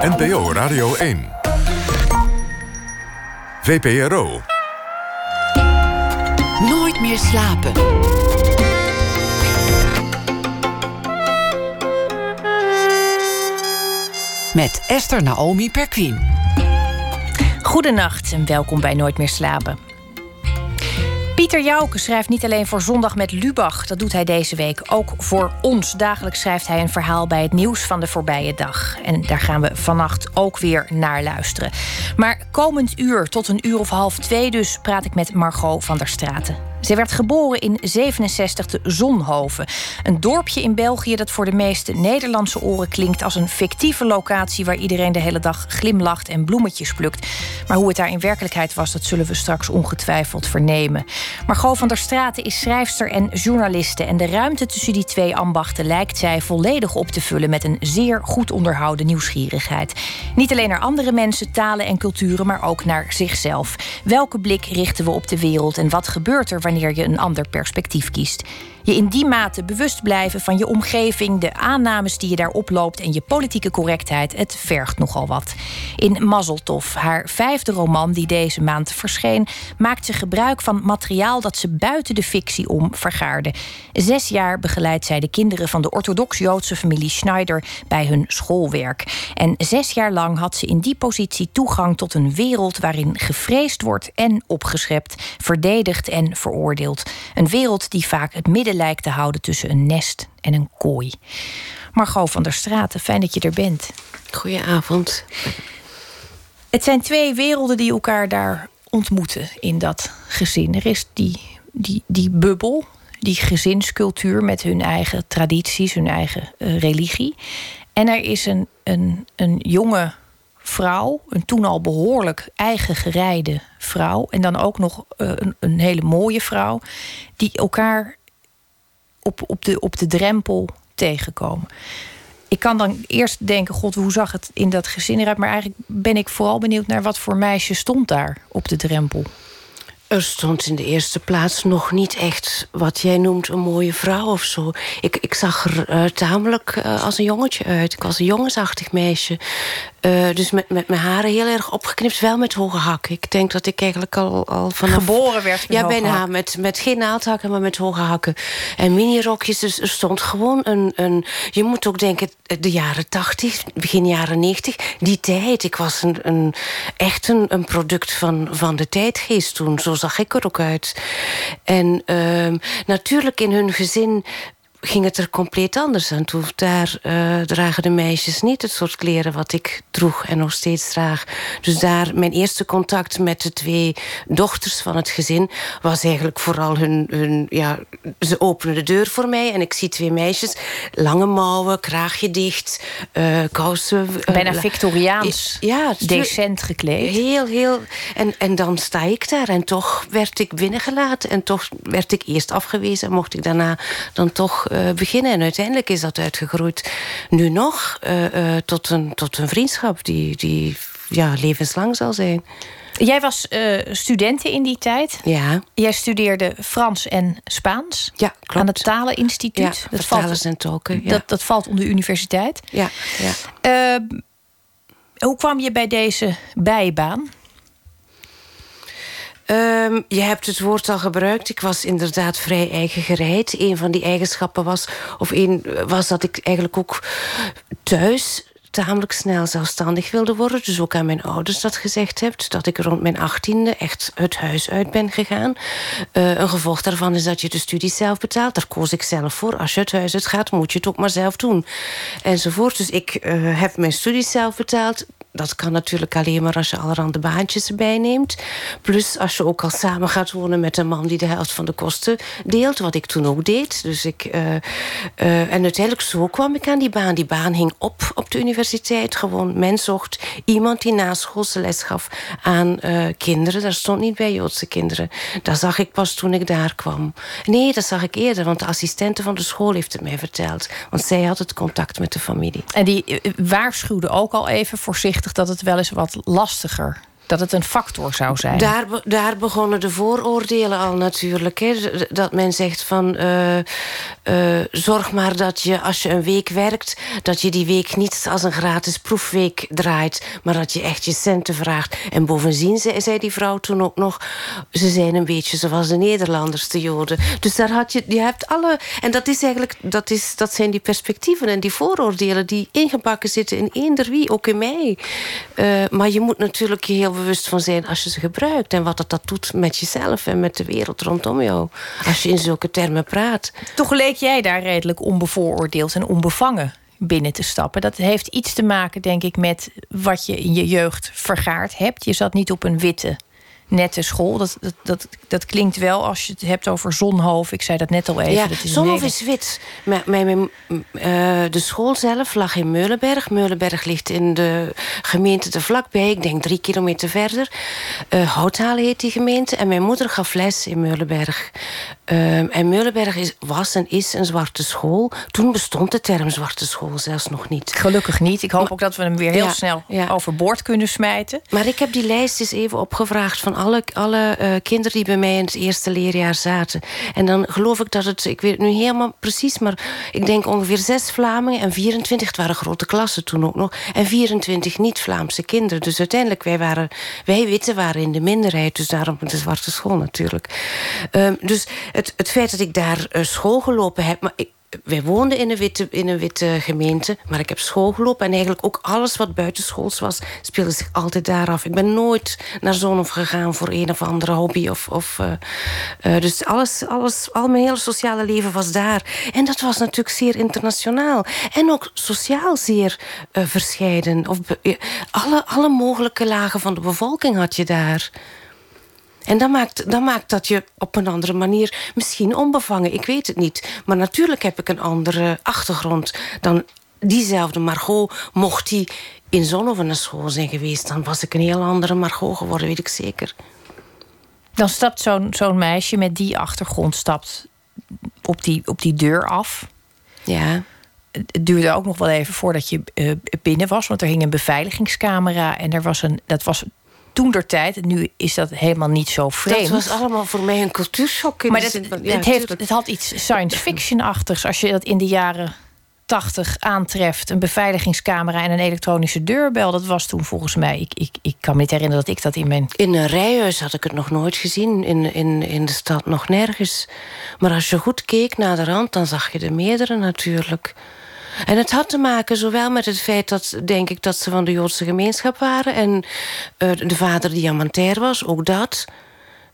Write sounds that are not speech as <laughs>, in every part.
NPO Radio 1. VPRO. Nooit meer slapen. Met Esther Naomi Perquin. Goedenacht en welkom bij Nooit meer slapen. Pieter Jouke schrijft niet alleen voor Zondag met Lubach. Dat doet hij deze week ook voor ons. Dagelijks schrijft hij een verhaal bij het nieuws van de voorbije dag. En daar gaan we vannacht ook weer naar luisteren. Maar komend uur, tot een uur of half twee dus... praat ik met Margot van der Straten. Zij werd geboren in 67 te Zonhoven. Een dorpje in België dat voor de meeste Nederlandse oren klinkt als een fictieve locatie waar iedereen de hele dag glimlacht en bloemetjes plukt. Maar hoe het daar in werkelijkheid was, dat zullen we straks ongetwijfeld vernemen. Margot van der Straten is schrijfster en journaliste. En de ruimte tussen die twee ambachten lijkt zij volledig op te vullen met een zeer goed onderhouden nieuwsgierigheid. Niet alleen naar andere mensen, talen en culturen, maar ook naar zichzelf. Welke blik richten we op de wereld en wat gebeurt er wanneer je een ander perspectief kiest? Je in die mate bewust blijven van je omgeving, de aannames die je daar oploopt en je politieke correctheid. Het vergt nogal wat. In Mazzeltof, haar vijfde roman die deze maand verscheen, maakt ze gebruik van materiaal dat ze buiten de fictie om vergaarde. Zes jaar begeleidt zij de kinderen van de orthodox-Joodse familie Schneider bij hun schoolwerk. En zes jaar lang had ze in die positie toegang tot een wereld waarin gevreesd wordt en opgeschept, verdedigd en veroordeeld. Een wereld die vaak het midden lijkt te houden tussen een nest en een kooi. Margot van der Straten, fijn dat je er bent. Goedenavond. Het zijn twee werelden die elkaar daar ontmoeten in dat gezin. Er is die, die, die bubbel, die gezinscultuur met hun eigen tradities, hun eigen uh, religie. En er is een, een, een jonge vrouw, een toen al behoorlijk eigen gerijde vrouw, en dan ook nog uh, een, een hele mooie vrouw, die elkaar op, op, de, op de drempel tegenkomen. Ik kan dan eerst denken, god, hoe zag het in dat gezin eruit? Maar eigenlijk ben ik vooral benieuwd naar wat voor meisje stond daar op de drempel. Er stond in de eerste plaats nog niet echt wat jij noemt een mooie vrouw of zo. Ik, ik zag er uh, tamelijk uh, als een jongetje uit. Ik was een jongensachtig meisje. Uh, dus met, met mijn haren heel erg opgeknipt, wel met hoge hakken. Ik denk dat ik eigenlijk al, al vanaf... Geboren werd met Ja, bijna. Met, met geen naaldhakken, maar met hoge hakken. En minirokjes, dus er stond gewoon een... een je moet ook denken, de jaren tachtig, begin jaren negentig. Die tijd, ik was een, een, echt een, een product van, van de tijdgeest toen. Zo zag ik er ook uit. En uh, natuurlijk in hun gezin ging het er compleet anders aan toe. Daar uh, dragen de meisjes niet het soort kleren wat ik droeg en nog steeds draag. Dus daar, mijn eerste contact met de twee dochters van het gezin... was eigenlijk vooral hun... hun ja, ze openen de deur voor mij en ik zie twee meisjes. Lange mouwen, kraagje dicht, uh, kousen... Uh, Bijna Victoriaans, ja, decent gekleed. Heel, heel... En, en dan sta ik daar en toch werd ik binnengelaten... en toch werd ik eerst afgewezen en mocht ik daarna dan toch beginnen. En uiteindelijk is dat uitgegroeid nu nog uh, uh, tot, een, tot een vriendschap die, die ja, levenslang zal zijn. Jij was studenten in die tijd. Ja. Jij studeerde Frans en Spaans. Ja, klopt. Aan het Taleninstituut. Ja, dat valt, en tolken. Ja. Dat, dat valt onder de universiteit. Ja, ja. Ehm, hoe kwam je bij deze bijbaan? Um, je hebt het woord al gebruikt. Ik was inderdaad vrij eigen gereid. Een van die eigenschappen was, of een, was dat ik eigenlijk ook thuis tamelijk snel zelfstandig wilde worden. Dus ook aan mijn ouders dat gezegd heb. Dat ik rond mijn achttiende echt het huis uit ben gegaan. Uh, een gevolg daarvan is dat je de studie zelf betaalt. Daar koos ik zelf voor. Als je het huis uit gaat, moet je het ook maar zelf doen. Enzovoort. Dus ik uh, heb mijn studie zelf betaald dat kan natuurlijk alleen maar als je allerhande baantjes erbij neemt. Plus als je ook al samen gaat wonen met een man die de helft van de kosten deelt. Wat ik toen ook deed. Dus ik, uh, uh, en uiteindelijk zo kwam ik aan die baan. Die baan hing op op de universiteit. Gewoon, men zocht iemand die naschoolse les gaf aan uh, kinderen. Daar stond niet bij Joodse kinderen. Dat zag ik pas toen ik daar kwam. Nee, dat zag ik eerder. Want de assistente van de school heeft het mij verteld. Want zij had het contact met de familie. En die waarschuwde ook al even voorzichtig dat het wel eens wat lastiger Dat het een factor zou zijn. Daar, daar begonnen de vooroordelen al natuurlijk. Hè. Dat men zegt van... Uh, uh, zorg maar dat je, als je een week werkt... dat je die week niet als een gratis proefweek draait... maar dat je echt je centen vraagt. En bovendien zei, die vrouw toen ook nog... ze zijn een beetje zoals de Nederlanders, de Joden. Dus daar had je... Je hebt alle... En dat is eigenlijk... Dat, is, dat zijn die perspectieven en die vooroordelen... die ingebakken zitten in eender wie, ook in mij. Uh, maar je moet natuurlijk je heel bewust van zijn als je ze gebruikt. En wat dat, dat doet met jezelf en met de wereld rondom jou. Als je in zulke termen praat. Toch leek jij daar redelijk onbevooroordeeld en onbevangen binnen te stappen. Dat heeft iets te maken, denk ik, met wat je in je jeugd vergaard hebt. Je zat niet op een witte nette school. Dat, dat, dat, dat klinkt wel als je het hebt over Zonhoofd. Ik zei dat net al even. Ja, dat is Zonhoofd is wit. Maar, uh, de school zelf lag in Meulenberg. Meulenberg ligt in de gemeente er vlakbij. Ik denk drie kilometer verder. Uh, Houthalen heet die gemeente. En mijn moeder gaf les in Meulenberg. Uh, en Meulenberg is, was en is een zwarte school. Toen bestond de term zwarte school zelfs nog niet. Gelukkig niet. Ik hoop ook dat we hem weer heel snel ja. overboord kunnen smijten. Maar ik heb die lijst eens even opgevraagd... van alle, alle uh, kinderen die bij mij in het eerste leerjaar zaten. En dan geloof ik dat het, ik weet het nu helemaal precies... maar ik denk ongeveer zes Vlamingen en 24... het waren grote klassen toen ook nog... en 24 niet-Vlaamse kinderen. Dus uiteindelijk, wij, waren, wij witte waren in de minderheid... dus daarom de zwarte school natuurlijk. Um, dus het, het feit dat ik daar uh, school gelopen heb... maar ik, wij woonden in een, witte, in een witte gemeente, maar ik heb school gelopen. En eigenlijk ook alles wat buitenschools was, speelde zich altijd daar af. Ik ben nooit naar Zonhof gegaan voor een of andere hobby. Of, of, uh, uh, dus alles, alles, al mijn hele sociale leven was daar. En dat was natuurlijk zeer internationaal. En ook sociaal zeer uh, verscheiden. Of, alle, alle mogelijke lagen van de bevolking had je daar. En dat maakt, dat maakt dat je op een andere manier misschien onbevangen, ik weet het niet. Maar natuurlijk heb ik een andere achtergrond dan diezelfde Margot. Mocht die in zo'n of een school zijn geweest, dan was ik een heel andere Margot geworden, weet ik zeker. Dan stapt zo'n zo'n meisje met die achtergrond stapt op die, op die deur af. Ja. Het duurde ook nog wel even voordat je uh, binnen was, want er hing een beveiligingscamera en er was een, dat was toen der tijd. Nu is dat helemaal niet zo vreemd. Dat was allemaal voor mij een cultuurshock. maar het, het, heeft, het had iets science fiction-achtigs. Als je dat in de jaren 80 aantreft, een beveiligingscamera en een elektronische deurbel. Dat was toen volgens mij. Ik, ik, ik kan me niet herinneren dat ik dat in mijn. In een rijhuis had ik het nog nooit gezien. In, in, in de stad nog nergens. Maar als je goed keek naar de rand, dan zag je de meerdere natuurlijk. En het had te maken zowel met het feit dat, denk ik, dat ze van de Joodse gemeenschap waren. En uh, de vader diamantair was, ook dat.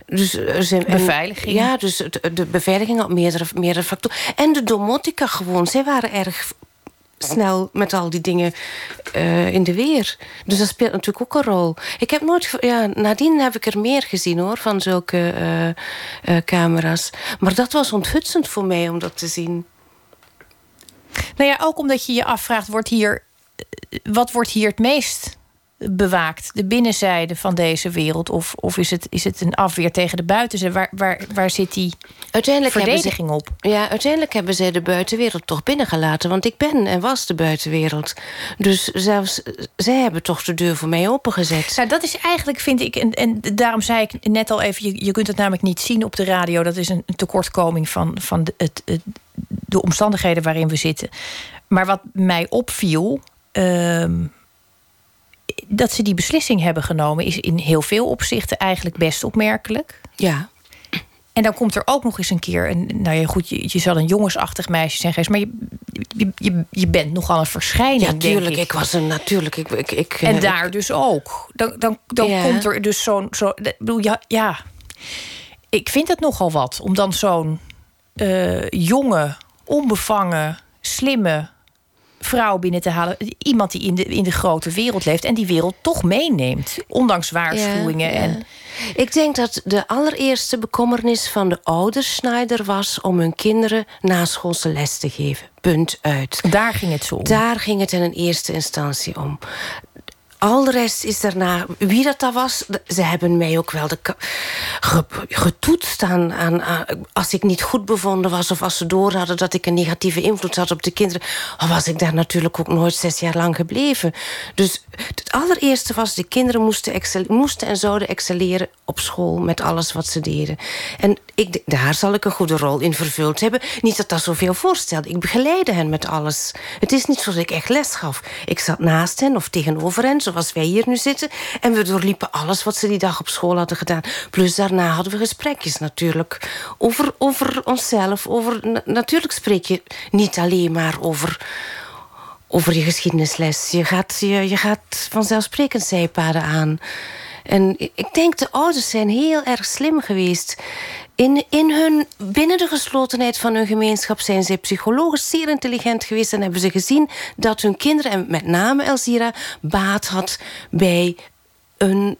Dus zijn, beveiliging. ja, dus de beveiliging op meerdere, meerdere factoren. En de domotica gewoon. Zij waren erg snel met al die dingen uh, in de weer. Dus dat speelt natuurlijk ook een rol. Ik heb nooit... Ja, nadien heb ik er meer gezien, hoor, van zulke uh, uh, camera's. Maar dat was onthutsend voor mij om dat te zien. Nou ja, ook omdat je je afvraagt, wordt hier, wat wordt hier het meest bewaakt? De binnenzijde van deze wereld? Of, of is, het, is het een afweer tegen de buitenzijde? Waar, waar, waar zit die uiteindelijk verdediging ze, op? Ja, uiteindelijk hebben zij de buitenwereld toch binnengelaten. Want ik ben en was de buitenwereld. Dus zelfs zij hebben toch de deur voor mij opengezet. Nou, dat is eigenlijk, vind ik... En, en daarom zei ik net al even... Je, je kunt het namelijk niet zien op de radio. Dat is een, een tekortkoming van, van de, het, het de omstandigheden waarin we zitten. Maar wat mij opviel. Uh, dat ze die beslissing hebben genomen, is in heel veel opzichten eigenlijk best opmerkelijk. Ja. En dan komt er ook nog eens een keer een. Nou ja, goed, je, je zal een jongensachtig meisje zijn geweest, maar je, je, je, je bent nogal een verschijning. Ja, tuurlijk. Ik. ik. was een natuurlijk. Ik, ik, ik, en daar dus ook. Dan, dan, dan ja. komt er dus zo'n. Zo, bedoel, ja, ja, ik vind het nogal wat om dan zo'n uh, jonge onbevangen, slimme vrouw binnen te halen. Iemand die in de, in de grote wereld leeft en die wereld toch meeneemt. Ondanks waarschuwingen. Ja, ja. En... Ik denk dat de allereerste bekommernis van de ouders Schneider was om hun kinderen naschoolse les te geven. Punt uit. Daar ging het zo om. Daar ging het in een eerste instantie om al de rest is daarna, wie dat, dat was, ze hebben mij ook wel de, getoetst aan, aan, Als ik niet goed bevonden was of als ze door hadden dat ik een negatieve invloed had op de kinderen, was ik daar natuurlijk ook nooit zes jaar lang gebleven. Dus allereerste was, de kinderen moesten, moesten en zouden excelleren op school met alles wat ze deden. En ik, daar zal ik een goede rol in vervuld hebben. Niet dat dat zoveel voorstelde. Ik begeleide hen met alles. Het is niet zoals ik echt les gaf. Ik zat naast hen of tegenover hen, zoals wij hier nu zitten. En we doorliepen alles wat ze die dag op school hadden gedaan. Plus daarna hadden we gesprekjes natuurlijk. Over, over onszelf. Over, natuurlijk spreek je niet alleen maar over over je geschiedenisles. Je gaat, je, je gaat vanzelfsprekend zijpaden aan. En ik denk de ouders zijn heel erg slim geweest. In, in hun, binnen de geslotenheid van hun gemeenschap zijn zij psychologisch zeer intelligent geweest. En hebben ze gezien dat hun kinderen, en met name Elzira, baat had bij een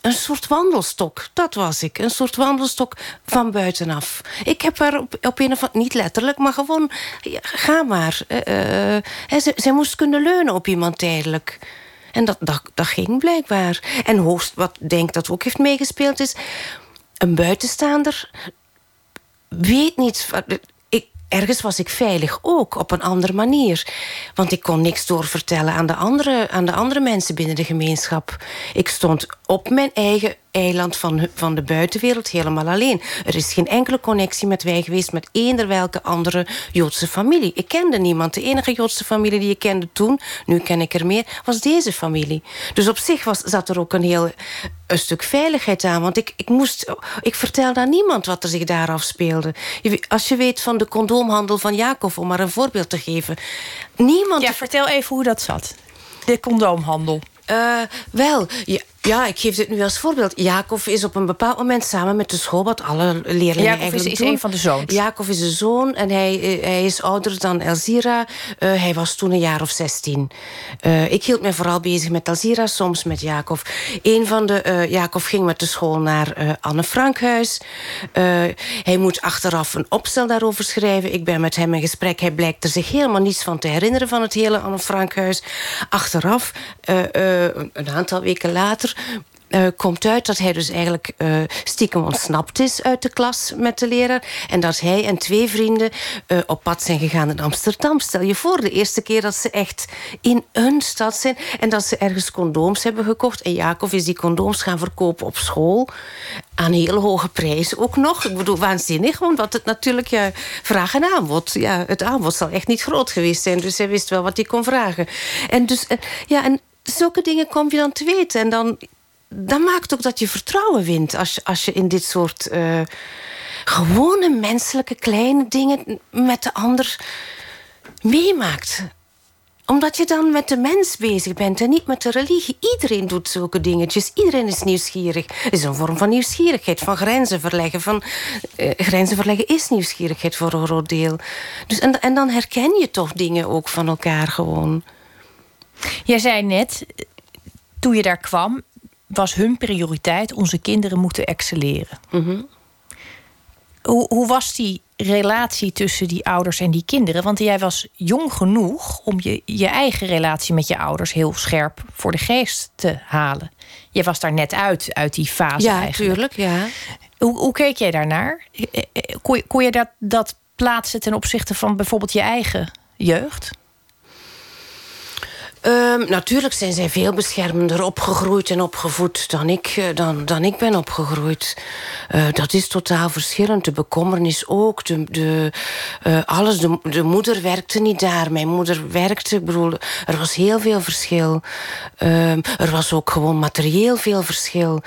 een soort wandelstok, dat was ik. Een soort wandelstok van buitenaf. Ik heb haar op, op een of andere... Niet letterlijk, maar gewoon... ga maar. Uh, uh, zij, moest kunnen leunen op iemand tijdelijk. En dat, dat, dat ging blijkbaar. En hoogst, wat denk dat ook heeft meegespeeld is... een buitenstaander weet niet ergens was ik veilig ook, op een andere manier. Want ik kon niks doorvertellen aan de andere, aan de andere mensen binnen de gemeenschap. Ik stond op mijn eigen eiland van, van de buitenwereld helemaal alleen. Er is geen enkele connectie met wij geweest... met eender welke andere Joodse familie. Ik kende niemand. De enige Joodse familie die ik kende toen... nu ken ik er meer, was deze familie. Dus op zich was, zat er ook een heel een stuk veiligheid aan. Want ik, ik, moest, ik vertelde aan niemand wat er zich daar afspeelde. Als je weet van de condoomhandel van Jacob... om maar een voorbeeld te geven. Niemand... Ja, vertel even hoe dat zat. De condoomhandel. Uh, wel, ja, ja, ik geef dit nu als voorbeeld. Jacob is op een bepaald moment samen met de school... wat alle leerlingen Jacob eigenlijk is, is een van de zoons. Jacob is een zoon en hij, eh, hij is ouder dan Elzira. Uh, hij was toen een jaar of 16. Uh, ik hield me vooral bezig met Elzira, soms met Jacob. Een van de... Uh, Jacob ging met de school naar Anne Frankhuis. hij moet achteraf een opstel daarover schrijven. Ik ben met hem in gesprek. Hij blijkt er zich helemaal niets van te herinneren... van het hele Anne Frankhuis. Achteraf, een aantal weken later uh, komt uit dat hij dus eigenlijk uh, stiekem ontsnapt is uit de klas met de leraar. En dat hij en twee vrienden uh, op pad zijn gegaan in Amsterdam. Stel je voor, de eerste keer dat ze echt in een stad zijn. En dat ze ergens condooms hebben gekocht. En Jacob is die condooms gaan verkopen op school. Aan heel hoge prijzen ook nog. Ik bedoel, waanzinnig. Omdat het natuurlijk ja, vraag en aanbod. Ja, het aanbod zal echt niet groot geweest zijn. Dus hij wist wel wat hij kon vragen. En dus, ja, en zulke dingen kom je dan te weten. En dan, dan maakt ook dat je vertrouwen wint als als je in dit soort uh, gewone menselijke kleine dingen met de ander meemaakt omdat je dan met de mens bezig bent en niet met de religie. Iedereen doet zulke dingetjes. Iedereen is nieuwsgierig. Het is een vorm van nieuwsgierigheid, van grenzen verleggen. Van, uh, grenzen verleggen is nieuwsgierigheid voor een groot deel. Dus, en, en dan herken je toch dingen ook van elkaar gewoon. Jij zei net, toen je daar kwam, was hun prioriteit: onze kinderen moeten excelleren. Mhm. hoe, hoe was die relatie tussen die ouders en die kinderen? Want jij was jong genoeg om je, je eigen relatie met je ouders heel scherp voor de geest te halen. Je was daar net uit, uit die fase. Ja, eigenlijk. tuurlijk. Ja. Hoe, hoe keek jij daarnaar? Eh, eh, kon je, kon je dat, dat plaatsen ten opzichte van bijvoorbeeld je eigen jeugd? Um, natuurlijk zijn zij veel beschermender opgegroeid en opgevoed dan ik, eh, dan, dan ik ben opgegroeid. Uh, dat is totaal verschillend. De bekommernis ook. De, de, uh, alles. De, de moeder werkte niet daar. Mijn moeder werkte. Ik bedoel, er was heel veel verschil. Um, er was ook gewoon materieel veel verschil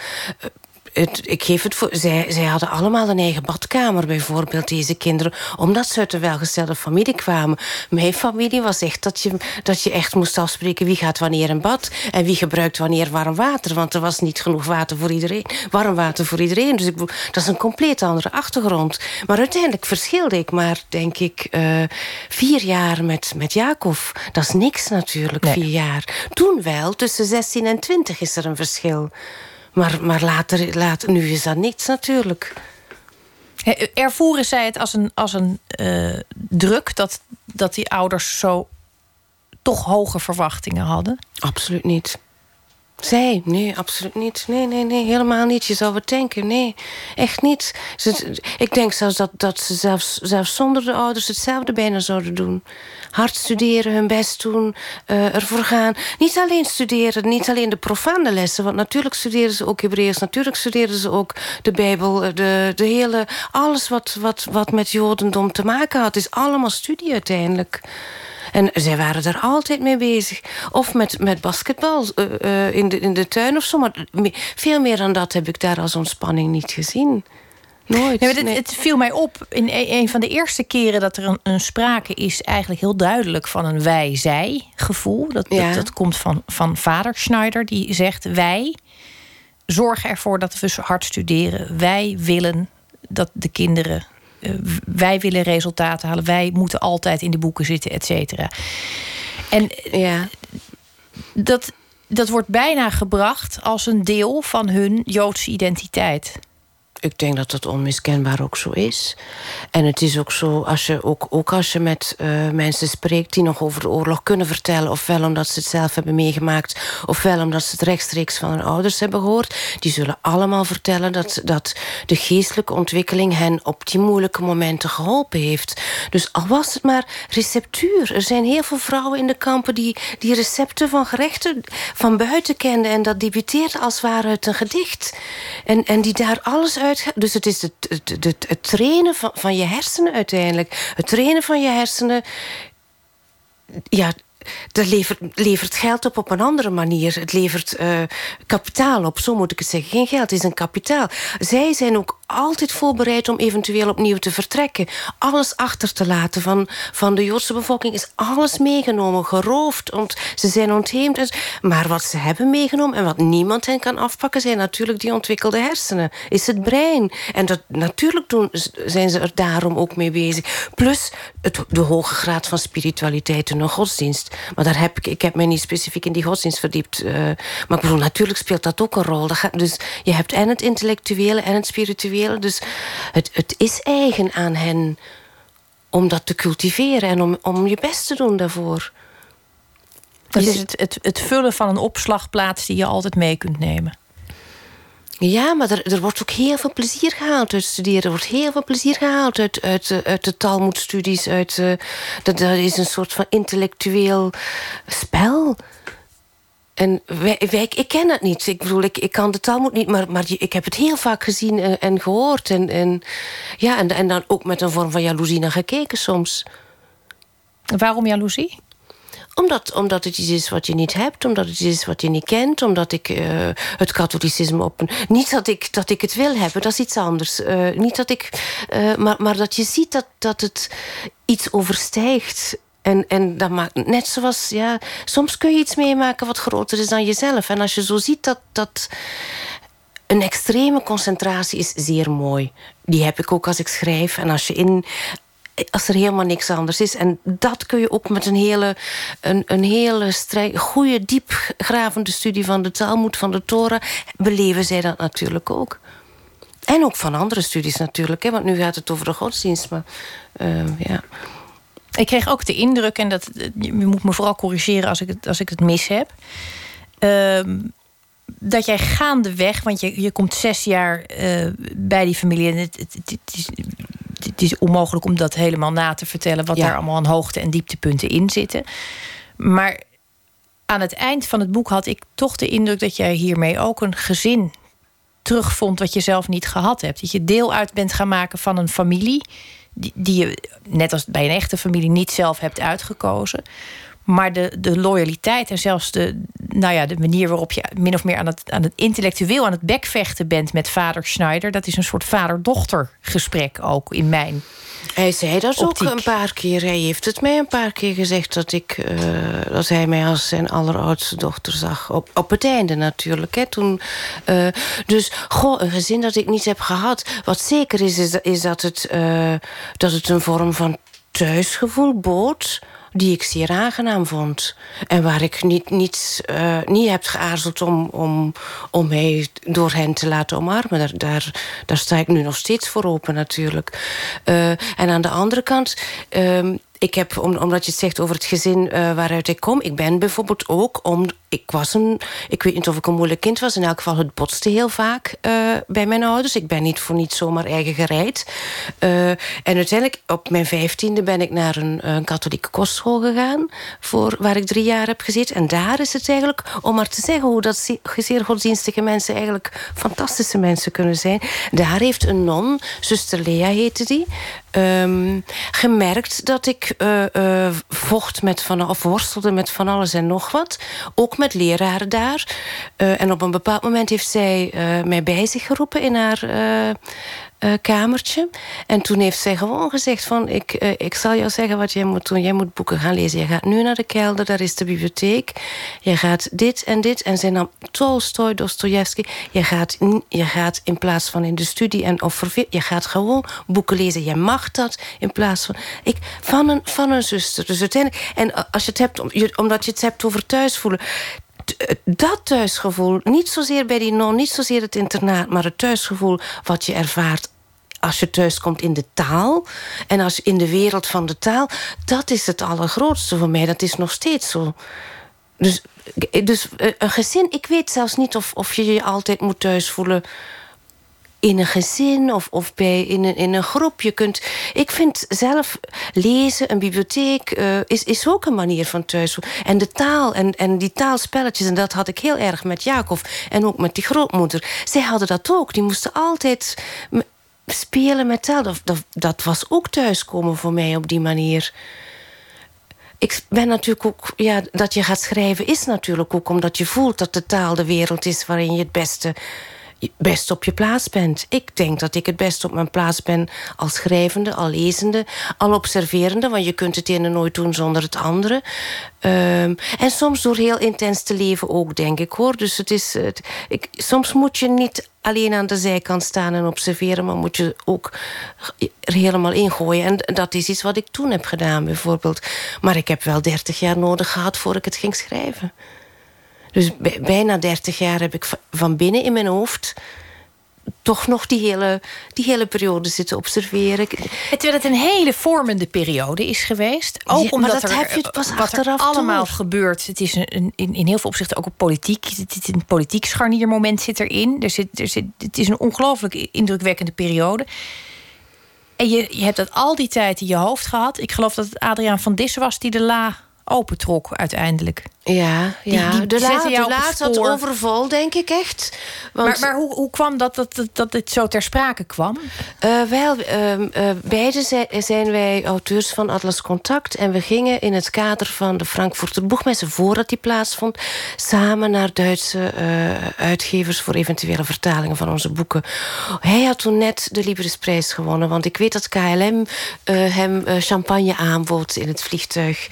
ik geef het voor. Zij, zij hadden allemaal een eigen badkamer, bijvoorbeeld, deze kinderen. Omdat ze uit een welgestelde familie kwamen. Mijn familie was echt dat je, dat je echt moest afspreken wie gaat wanneer een bad. En wie gebruikt wanneer warm water. Want er was niet genoeg water voor iedereen. Warm water voor iedereen. Dus ik, dat is een compleet andere achtergrond. Maar uiteindelijk verschilde ik maar, denk ik, uh, vier jaar met, met Jacob. Dat is niks natuurlijk, vier jaar. Toen wel, tussen 16 en 20 is er een verschil. Maar, maar later, later, nu is dat niets natuurlijk. Ervoeren zij het als een, als een uh, druk dat, dat die ouders zo toch hoge verwachtingen hadden? Absoluut niet. Zij? Nee, absoluut niet. Nee, nee, nee, helemaal niet. Je zou het denken. Nee, echt niet. ik denk zelfs dat, dat ze zelfs, zelfs zonder de ouders hetzelfde bijna zouden doen. Hard studeren, hun best doen, uh, ervoor gaan. Niet alleen studeren, niet alleen de profane lessen. Want natuurlijk studeren ze ook Hebreeuws. Natuurlijk studeren ze ook de Bijbel. Eh, de, de hele, alles wat, wat, wat met Jodendom te maken had. is allemaal studie uiteindelijk. En zij waren er altijd mee bezig. Of met, met basketbal uh, in, de, in de tuin of zo. Maar veel meer dan dat heb ik daar als ontspanning niet gezien. Nooit. Nee, het, het, viel mij op in e-, een, van de eerste keren dat er een, een, sprake is, eigenlijk heel duidelijk van een wij-zij gevoel. Dat, dat, dat, komt van, van vader Schneider, die zegt: Wij zorgen ervoor dat we hard studeren. Wij willen dat de kinderen eh, wij willen resultaten halen, wij moeten altijd in de boeken zitten, et cetera. En ja. dat, dat wordt bijna gebracht als een deel van hun Joodse identiteit ik denk dat dat onmiskenbaar ook zo is. En het is ook zo, als je, ook, ook als je met uh, mensen spreekt die nog over de oorlog kunnen vertellen, ofwel omdat ze het zelf hebben meegemaakt, ofwel omdat ze het rechtstreeks van hun ouders hebben gehoord, die zullen allemaal vertellen dat, dat de geestelijke ontwikkeling hen op die moeilijke momenten geholpen heeft. Dus al was het maar receptuur. Er zijn heel veel vrouwen in de kampen die, die recepten van gerechten van buiten kenden en dat debuteerde als het ware uit een gedicht. En, en die daar alles uit dus het is het, het, het, het trainen van, van je hersenen uiteindelijk. Het trainen van je hersenen. Ja, dat levert, levert geld op op een andere manier. Het levert uh, kapitaal op, zo moet ik het zeggen. Geen geld, het is een kapitaal. Zij zijn ook altijd voorbereid om eventueel opnieuw te vertrekken. Alles achter te laten van, van de Joodse bevolking is alles meegenomen, geroofd. Want ze zijn ontheemd. Maar wat ze hebben meegenomen en wat niemand hen kan afpakken... zijn natuurlijk die ontwikkelde hersenen. Is het brein. En dat, natuurlijk doen, zijn ze er daarom ook mee bezig. Plus het, de hoge graad van spiritualiteit in een godsdienst. Maar daar heb ik, ik heb mij niet specifiek in die godsdienst verdiept. Uh, maar ik bedoel, natuurlijk speelt dat ook een rol. Dus je hebt en het intellectuele en het spirituele dus het, het is eigen aan hen om dat te cultiveren en om, om je best te doen daarvoor. Het is het, het, het vullen van een opslagplaats die je altijd mee kunt nemen. Ja, maar er, er wordt ook heel veel plezier gehaald uit studeren. Er wordt heel veel plezier gehaald uit, uit, uit de Talmudstudies. Uit, uh, dat, dat is een soort van intellectueel spel. En wij, wij, ik ken dat niet. Ik bedoel, ik, ik kan de Talmud niet, maar, maar ik heb het heel vaak gezien en, en gehoord. En, en, ja, en, en dan ook met een vorm van jaloezie naar gekeken soms. Waarom jaloezie? Omdat, omdat het iets is wat je niet hebt, omdat het iets is wat je niet kent, omdat ik uh, het katholicisme op een. Niet dat ik, dat ik het wil hebben, dat is iets anders. Uh, niet dat ik. Uh, maar, maar dat je ziet dat, dat het iets overstijgt en, en dat maakt net zoals, ja, soms kun je iets meemaken wat groter is dan jezelf. En als je zo ziet dat, dat een extreme concentratie is zeer mooi. Die heb ik ook als ik schrijf. En als je in als er helemaal niks anders is. En dat kun je ook met een hele, een, een hele goede, diepgravende studie van de Talmud, van de Torah, beleven zij dat natuurlijk ook. En ook van andere studies natuurlijk, hè, want nu gaat het over de godsdienst. Maar uh, ja. Ik kreeg ook de indruk, en dat, je moet me vooral corrigeren als ik het, als ik het mis heb. Uh, dat jij gaandeweg, want je, je komt zes jaar uh, bij die familie. En het, het, het, is, het is onmogelijk om dat helemaal na te vertellen, wat daar allemaal aan hoogte- en dieptepunten in zitten. Maar aan het eind van het boek had ik toch de indruk dat jij hiermee ook een gezin terugvond wat je zelf niet gehad hebt. Dat je deel uit bent gaan maken van een familie die, je, net als bij een echte familie, niet zelf hebt uitgekozen. Maar de, de loyaliteit en zelfs de, nou ja, de manier waarop je min of meer aan het, aan het intellectueel aan het bekvechten bent met vader Schneider, dat is een soort vader-dochter gesprek ook in mijn. Hij zei dat ook een paar keer. Hij heeft het mij een paar keer gezegd dat, ik, uh, dat hij mij als zijn alleroudste dochter zag. Op, op het einde natuurlijk. Hè, toen, uh, dus goh, een gezin dat ik niet heb gehad. Wat zeker is, is, is dat, het, uh, dat het een vorm van thuisgevoel bood die ik zeer aangenaam vond. En waar ik niet, niet, uh, niet heb geaarzeld om, om, om mij door hen te laten omarmen. Daar, daar, daar sta ik nu nog steeds voor open natuurlijk. Uh, en aan de andere kant... Uh, ik heb, omdat je het zegt over het gezin uh, waaruit ik kom... ik ben bijvoorbeeld ook, om, ik was een... Ik weet niet of ik een moeilijk kind was. In elk geval, het botste heel vaak uh, bij mijn ouders. Ik ben niet voor niet zomaar eigen gereid. Uh, en uiteindelijk, op mijn vijftiende... ben ik naar een, katholieke kostschool gegaan... Voor, waar ik drie jaar heb gezeten. En daar is het eigenlijk, om maar te zeggen... hoe dat zeer godsdienstige mensen eigenlijk fantastische mensen kunnen zijn. Daar heeft een non, zuster Lea heette die... Um, gemerkt dat ik uh, vocht met van, of worstelde met van alles en nog wat. Ook met leraren daar. Uh, en op een bepaald moment heeft zij mij bij zich geroepen in haar uh, kamertje. En toen heeft zij gewoon gezegd van... Ik, uh, ik zal jou zeggen wat jij moet doen. Jij moet boeken gaan lezen. Je gaat nu naar de kelder, daar is de bibliotheek. Je gaat dit en dit. En zij nam Tolstoy, Dostoevsky. Je gaat, je gaat in plaats van in de studie en of je gaat gewoon boeken lezen. Je mag dat in plaats van... Ik, van, een, van een zuster. Dus uiteindelijk... En als je het hebt, omdat je het hebt over thuisvoelen dat thuisgevoel, niet zozeer bij die non, niet zozeer het internaat, maar het thuisgevoel wat je ervaart als je thuis komt in de taal en als in de wereld van de taal, dat is het allergrootste voor mij. Dat is nog steeds zo. Dus, dus eh, een gezin, ik weet zelfs niet of, of je je altijd moet thuis voelen in een gezin of, of bij, in, een, in een groep. Je kunt, ik vind zelf lezen, een bibliotheek, uh, is, is ook een manier van thuis. En de taal en, en die taalspelletjes, en dat had ik heel erg met Jacob en ook met die grootmoeder. Zij hadden dat ook. Die moesten altijd spelen met taal. Dat, dat, dat was ook thuiskomen voor mij op die manier ik ben natuurlijk ook, ja, dat je gaat schrijven is natuurlijk ook omdat je voelt dat de taal de wereld is waarin je het beste best op je plaats bent. Ik denk dat ik het best op mijn plaats ben als schrijvende, al lezende, al observerende, want je kunt het ene nooit doen zonder het andere. Um, en soms door heel intens te leven ook, denk ik hoor. Dus het is, het, ik, soms moet je niet alleen aan de zijkant staan en observeren, maar moet je ook er helemaal ingooien. En dat is iets wat ik toen heb gedaan, bijvoorbeeld. Maar ik heb wel dertig jaar nodig gehad voor ik het ging schrijven. Dus bijna 30 jaar heb ik van binnen in mijn hoofd toch nog die hele, die hele periode zitten observeren. Terwijl het een hele vormende periode is geweest. Ook omdat er heb je pas wat er allemaal gebeurt. Het is een, in, in heel veel opzichten ook een politiek. Het een politiek scharniermoment zit erin. Er zit, er zit, het is een ongelooflijk indrukwekkende periode. En je, je hebt dat al die tijd in je hoofd gehad. Ik geloof dat het Adriaan van Dissen was die de la opentrok uiteindelijk. Ja, ja. Die, de, la, de laat zat overvol, denk ik echt. Want... Maar, maar hoe, hoe kwam dat, dat, dat dit zo ter sprake kwam? Uh, wel, uh, uh, beide zijn, zijn, wij auteurs van Atlas Contact. En we gingen in het kader van de Frankfurter Boegmesse... voordat die plaatsvond, samen naar Duitse eh, uitgevers... voor eventuele vertalingen van onze boeken. Hij had toen net de Librisprijs gewonnen. Want ik weet dat KLM eh, hem champagne aanbood in het vliegtuig.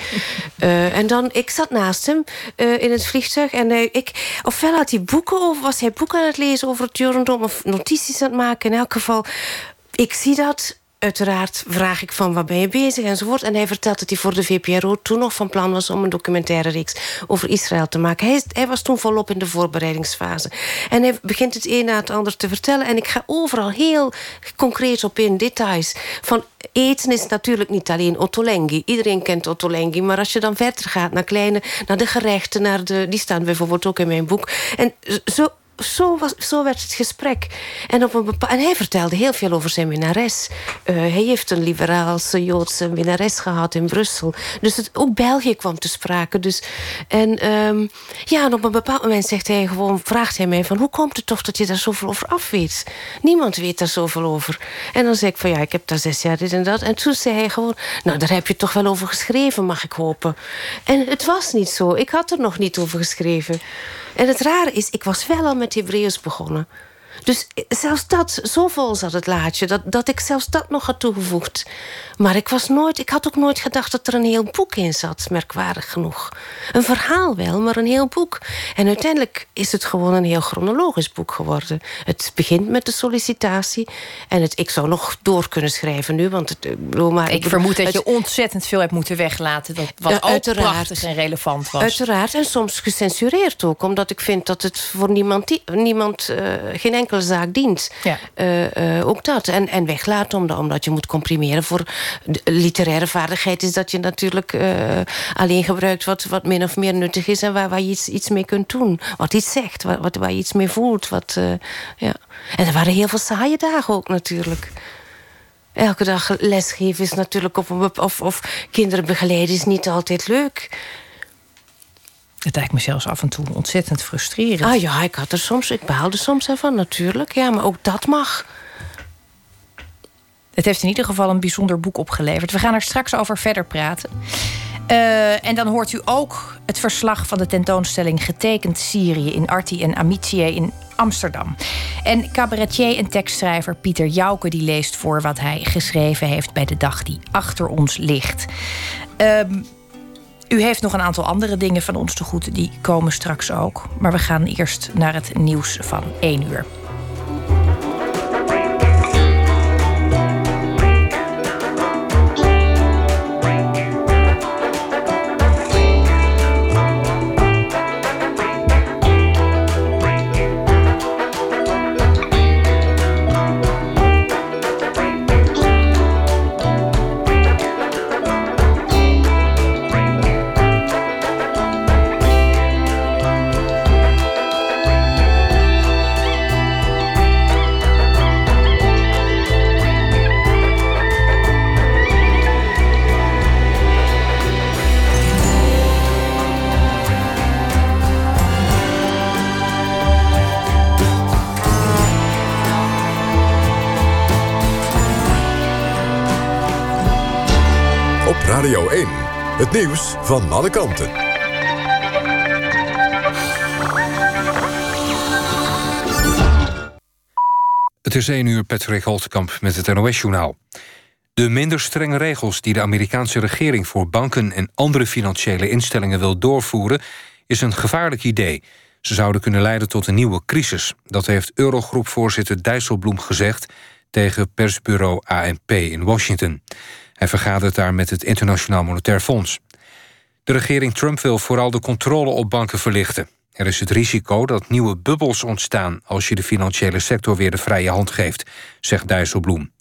<laughs> en dan, ik zat naast hem uh, in het vliegtuig. En uh, ik, ofwel had hij boeken over, was hij boeken aan het lezen over het Jurendom... of notities aan het maken. In elk geval, ik zie dat uiteraard vraag ik van wat ben je bezig enzovoort. En hij vertelt dat hij voor de VPRO toen nog van plan was... om een documentaire reeks over Israël te maken. Hij, hij, was toen volop in de voorbereidingsfase. En hij begint het een na het ander te vertellen. En ik ga overal heel concreet op in, details. Van eten is natuurlijk niet alleen Ottolenghi. Iedereen kent Ottolenghi. Maar als je dan verder gaat naar kleine... naar de gerechten, naar de, die staan bijvoorbeeld ook in mijn boek. En zo zo, was, zo werd het gesprek. En, op een en hij vertelde heel veel over zijn minnares. Uh, hij heeft een liberaalse Joodse minnares gehad in Brussel. Dus het, ook België kwam te sprake. Dus, en, um, ja, en op een bepaald moment zegt hij gewoon, vraagt hij mij van... hoe komt het toch dat je daar zoveel over af weet? Niemand weet daar zoveel over. En dan zei ik van ja, ik heb daar zes jaar dit en dat. En toen zei hij gewoon, nou, daar heb je toch wel over geschreven, mag ik hopen. En het was niet zo. Ik had er nog niet over geschreven. En het rare is, ik was wel al met Hebreeuws begonnen. Dus zelfs dat, zo vol zat het laadje, dat, dat ik zelfs dat nog had toegevoegd. Maar ik, was nooit, ik had ook nooit gedacht dat er een heel boek in zat, merkwaardig genoeg. Een verhaal wel, maar een heel boek. En uiteindelijk is het gewoon een heel chronologisch boek geworden. Het begint met de sollicitatie. En het, ik zou nog door kunnen schrijven nu, want het, bedoel, maar, ik, vermoed dat je ontzettend veel hebt moeten weglaten. Dat wat ook prachtig en relevant was. Uiteraard, en soms gecensureerd ook, omdat ik vind dat het voor niemand, niemand uh, geen enkele zaak dient. Ja. Eh, eh, ook dat. En, en weglaten omdat, omdat je moet comprimeren. Voor de literaire vaardigheid is dat je natuurlijk uh, alleen gebruikt wat, wat min of meer nuttig is en waar, waar je iets, iets mee kunt doen. Wat iets zegt, wat, wat, waar je iets mee voelt. Wat, uh, ja. En er waren heel veel saaie dagen ook natuurlijk. Elke dag lesgeven is natuurlijk op een, of, of kinderen begeleiden is niet altijd leuk. Het lijkt me zelfs af en toe ontzettend frustrerend. Ah ja, ik had er soms, ik behaalde soms ervan natuurlijk. Ja, maar ook dat mag. Het heeft in ieder geval een bijzonder boek opgeleverd. We gaan er straks over verder praten. Uh, en dan hoort u ook het verslag van de tentoonstelling Getekend Syrië in Arti en Amitié in Amsterdam. En cabaretier en tekstschrijver Pieter Jouke die leest voor wat hij geschreven heeft bij de dag die achter ons ligt. Um, u heeft nog een aantal andere dingen van ons te goed, die komen straks ook. Maar we gaan eerst naar het nieuws van 1 uur. Het nieuws van alle kanten. Het is 1 uur, Patrick Holtkamp met het NOS-journaal. De minder strenge regels die de Amerikaanse regering... voor banken en andere financiële instellingen wil doorvoeren... is een gevaarlijk idee. Ze zouden kunnen leiden tot een nieuwe crisis. Dat heeft Eurogroep-voorzitter Dijsselbloem gezegd... tegen persbureau ANP in Washington. Hij vergadert daar met het Internationaal Monetair Fonds. De regering Trump wil vooral de controle op banken verlichten. Er is het risico dat nieuwe bubbels ontstaan... als je de financiële sector weer de vrije hand geeft, zegt Dijsselbloem.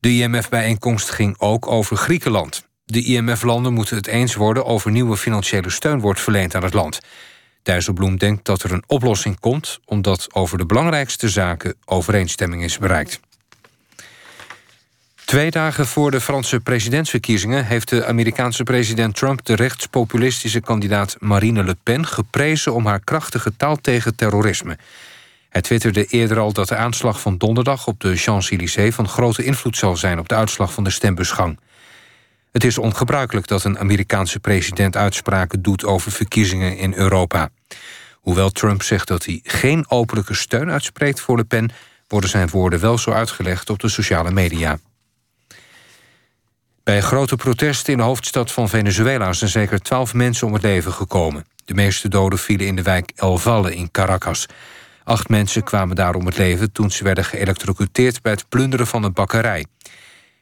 De IMF-bijeenkomst ging ook over Griekenland. De IMF-landen moeten het eens worden over nieuwe financiële steun wordt verleend aan het land. Dijsselbloem denkt dat er een oplossing komt... omdat over de belangrijkste zaken overeenstemming is bereikt. Twee dagen voor de Franse presidentsverkiezingen... heeft de Amerikaanse president Trump de rechtspopulistische kandidaat Marine Le Pen... geprezen om haar krachtige taal tegen terrorisme. Hij twitterde eerder al dat de aanslag van donderdag op de Champs-Élysées... van grote invloed zal zijn op de uitslag van de stembusgang. Het is ongebruikelijk dat een Amerikaanse president uitspraken doet... over verkiezingen in Europa. Hoewel Trump zegt dat hij geen openlijke steun uitspreekt voor Le Pen... worden zijn woorden wel zo uitgelegd op de sociale media. Bij grote protesten in de hoofdstad van Venezuela zijn zeker twaalf mensen om het leven gekomen. De meeste doden vielen in de wijk El Valle in Caracas. Acht mensen kwamen daar om het leven toen ze werden geëlectrocuteerd bij het plunderen van een bakkerij.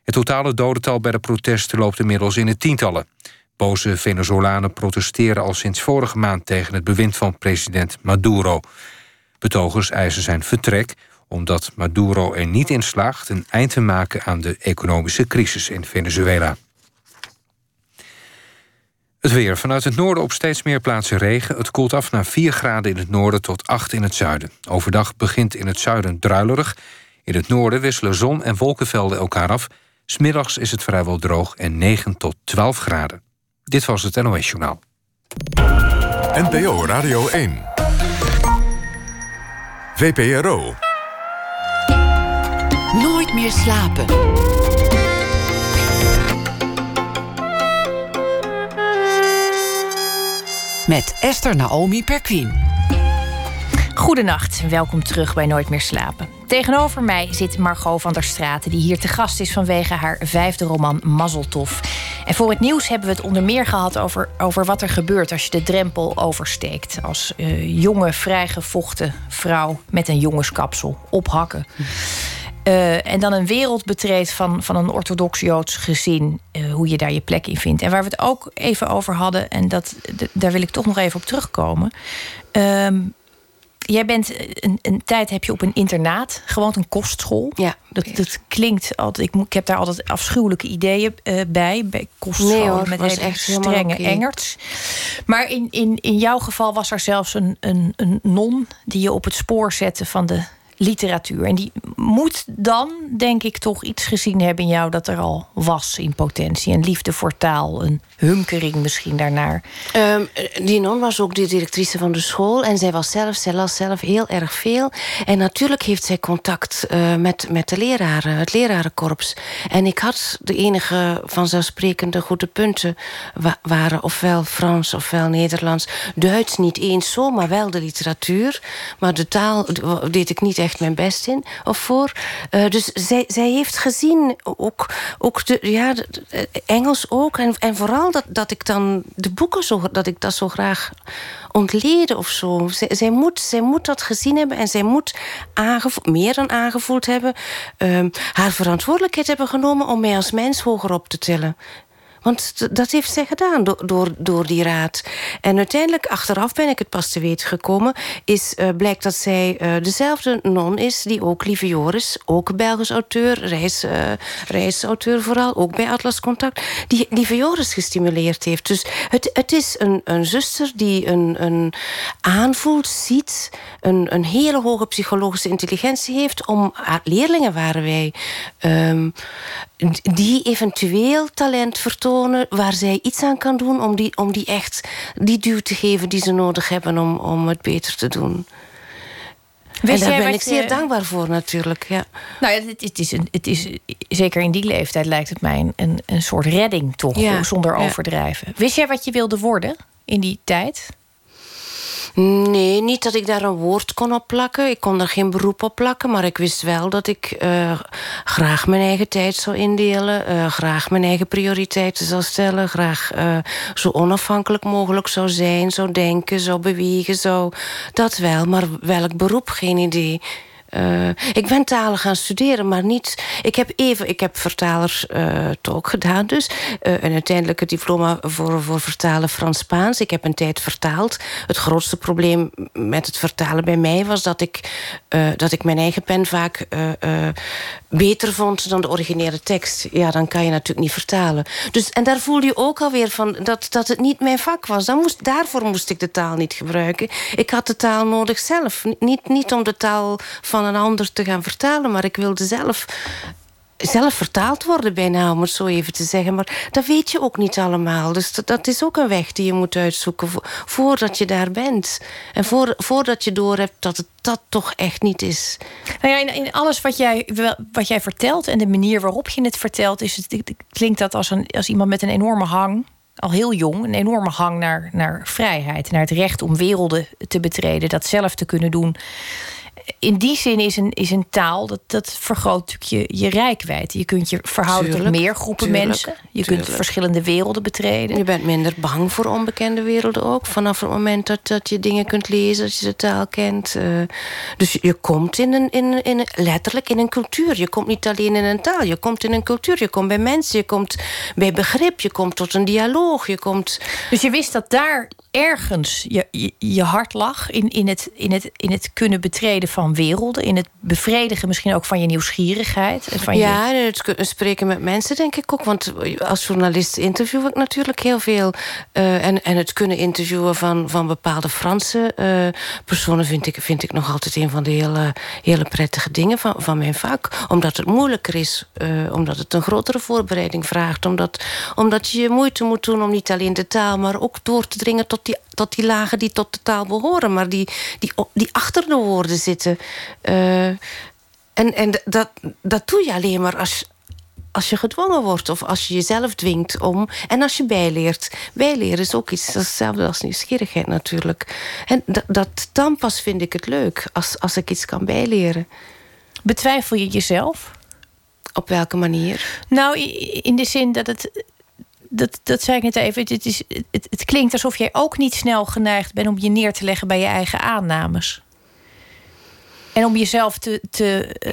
Het totale dodental bij de protesten loopt inmiddels in de tientallen. Boze Venezolanen protesteren al sinds vorige maand tegen het bewind van president Maduro. Betogers eisen zijn vertrek omdat Maduro er niet in slaagt een eind te maken aan de economische crisis in Venezuela. Het weer. Vanuit het noorden op steeds meer plaatsen regen. Het koelt af naar 4 graden in het noorden tot 8 in het zuiden. Overdag begint in het zuiden druilerig. In het noorden wisselen zon en wolkenvelden elkaar af. Smiddags is het vrijwel droog en 9 tot 12 graden. Dit was het NOS Journaal. NPO Radio 1. VPRO. Meer slapen. Met Esther Naomi Perquin. Goedenacht, welkom terug bij Nooit meer slapen. Tegenover mij zit Margot van der Straten, die hier te gast is vanwege haar vijfde roman Mazzeltof. En voor het nieuws hebben we het onder meer gehad over, over wat er gebeurt als je de drempel oversteekt. Als uh, jonge, vrijgevochten vrouw met een jongenskapsel ophakken. Uh, en dan een wereld betreedt van, van een orthodox-Joods gezin. Uh, hoe je daar je plek in vindt. En waar we het ook even over hadden, en dat, daar wil ik toch nog even op terugkomen. Uh, jij bent een, een, tijd heb je op een internaat, gewoon een kostschool. Ja. Dat, dat klinkt altijd. Ik, ik heb daar altijd afschuwelijke ideeën uh, bij. Bij kostschool met hele echt strenge okay. Engerts. Maar in, in, in jouw geval was er zelfs een, een, een non die je op het spoor zette van de literatuur. En die moet dan, denk ik, toch iets gezien hebben in jou dat er al was in potentie. Een liefde voor taal, een hunkering misschien daarnaar. Um, die non was ook de directrice van de school en zij was zelf, zij las zelf heel erg veel. En natuurlijk heeft zij contact uh, met, met de leraren, het lerarenkorps. En ik had de enige vanzelfsprekende goede punten wa waren ofwel Frans ofwel Nederlands. Duits niet eens zo, maar wel de literatuur. Maar de taal deed ik niet echt mijn best in of voor. Uh, dus zij, zij heeft gezien, ook, ook de, ja, Engels ook. En, en vooral dat, dat ik dan de boeken zo, dat ik dat zo graag ontleden of zo. Zij, moet, zij moet dat gezien hebben en zij moet meer dan aangevoeld hebben. Um, haar verantwoordelijkheid hebben genomen om mij als mens hoger op te tillen. Want dat heeft zij gedaan door, door, door die raad. En uiteindelijk, achteraf ben ik het pas te weten gekomen... Is, uh, blijkt dat zij uh, dezelfde non is die ook Lieve Joris... ook Belgisch auteur, reis, uh, reisauteur vooral... ook bij Atlas Contact, die Lieve Joris gestimuleerd heeft. Dus het, het is een, een zuster die een, een aanvoelt, ziet... Een, een hele hoge psychologische intelligentie heeft... om leerlingen waren wij... Um, die eventueel talent vertonen waar zij iets aan kan doen om die, om die echt die duw te geven die ze nodig hebben om, om het beter te doen. Wist en daar ben ik zeer je... dankbaar voor natuurlijk. Ja. Nou ja, het, het, is een, het is zeker in die leeftijd lijkt het mij een, een, een soort redding toch, ja. zonder overdrijven. Wist jij wat je wilde worden in die tijd? Nee, niet dat ik daar een woord kon op plakken. Ik kon er geen beroep op plakken. Maar ik wist wel dat ik uh, graag mijn eigen tijd zou indelen. Uh, graag mijn eigen prioriteiten zou stellen. Graag uh, zo onafhankelijk mogelijk zou zijn. Zou denken, zou bewegen. Zou... Dat wel, maar welk beroep, geen idee. Uh, ik ben talen gaan studeren, maar niet... Ik heb even... Ik heb vertaler uh, ook gedaan dus. Uh, en uiteindelijk het diploma voor, voor vertalen Frans-Spaans. Ik heb een tijd vertaald. Het grootste probleem met het vertalen bij mij was dat ik, dat ik mijn eigen pen vaak beter vond dan de originele tekst. Ja, dan kan je natuurlijk niet vertalen. Dus, en daar voelde je ook alweer van dat, dat het niet mijn vak was. Dan moest, daarvoor moest ik de taal niet gebruiken. Ik had de taal nodig zelf. Niet, niet om de taal van een ander te gaan vertalen, maar ik wilde zelf zelf vertaald worden bijna, om het zo even te zeggen. Maar dat weet je ook niet allemaal. Dus dat, is ook een weg die je moet uitzoeken vo voordat je daar bent. En voor, voordat je doorhebt dat het dat toch echt niet is. Nou ja, in, in, alles wat jij, wat jij vertelt en de manier waarop je het vertelt... Is het, klinkt dat als, een, als iemand met een enorme hang al heel jong een enorme hang naar, naar vrijheid. Naar het recht om werelden te betreden. Dat zelf te kunnen doen in die zin is een, is een taal, dat, dat vergroot natuurlijk je, je rijkwijd. Je kunt je verhouden tuurlijk, tot meer groepen tuurlijk, mensen. Je tuurlijk. kunt verschillende werelden betreden. Je bent minder bang voor onbekende werelden ook. Vanaf het moment dat, dat je dingen kunt lezen, dat je de taal kent. Uh, dus je komt in een, in, in, letterlijk in een cultuur. Je komt niet alleen in een taal, je komt in een cultuur. Je komt bij mensen, je komt bij begrip, je komt tot een dialoog. Je komt... Dus je wist dat daar ergens je, je, hart lag in, in, het, in, het, in het kunnen betreden van werelden. In het bevredigen misschien ook van je nieuwsgierigheid. En van ja, je... het spreken met mensen denk ik ook. Want als journalist interview ik natuurlijk heel veel. Uh, en, en het kunnen interviewen van, van bepaalde Franse uh, personen... Vind ik, vind ik nog altijd een van de hele, hele prettige dingen van, van mijn vak. Omdat het moeilijker is. Uh, omdat het een grotere voorbereiding vraagt. Omdat, omdat je moeite moet doen om niet alleen de taal... maar ook door te dringen tot die, tot die lagen die tot de taal behoren... maar die, die, die achter de woorden zitten. Uh, en en dat, dat doe je alleen maar als, als je gedwongen wordt... of als je jezelf dwingt om... en als je bijleert. Bijleren is ook iets, dat is hetzelfde als nieuwsgierigheid natuurlijk. En dat, dat, dan pas vind ik het leuk, als, als ik iets kan bijleren. Betwijfel je jezelf? Op welke manier? Nou, in de zin dat het dat, dat zei ik net even. Het, is, het, het, klinkt alsof jij ook niet snel geneigd bent om je neer te leggen bij je eigen aannames. En om jezelf te, te, uh,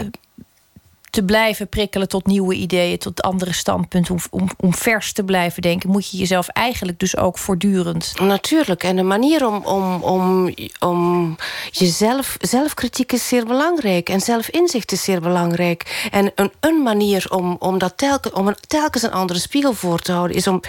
te blijven prikkelen tot nieuwe ideeën, tot andere standpunten, om, om, om vers te blijven denken, moet je jezelf eigenlijk dus ook voortdurend. Natuurlijk. En de manier om, om, om, om jezelf. Zelfkritiek is zeer belangrijk. En zelfinzicht is zeer belangrijk. En een, een manier om, om, dat telkens, om telkens een andere spiegel voor te houden, is om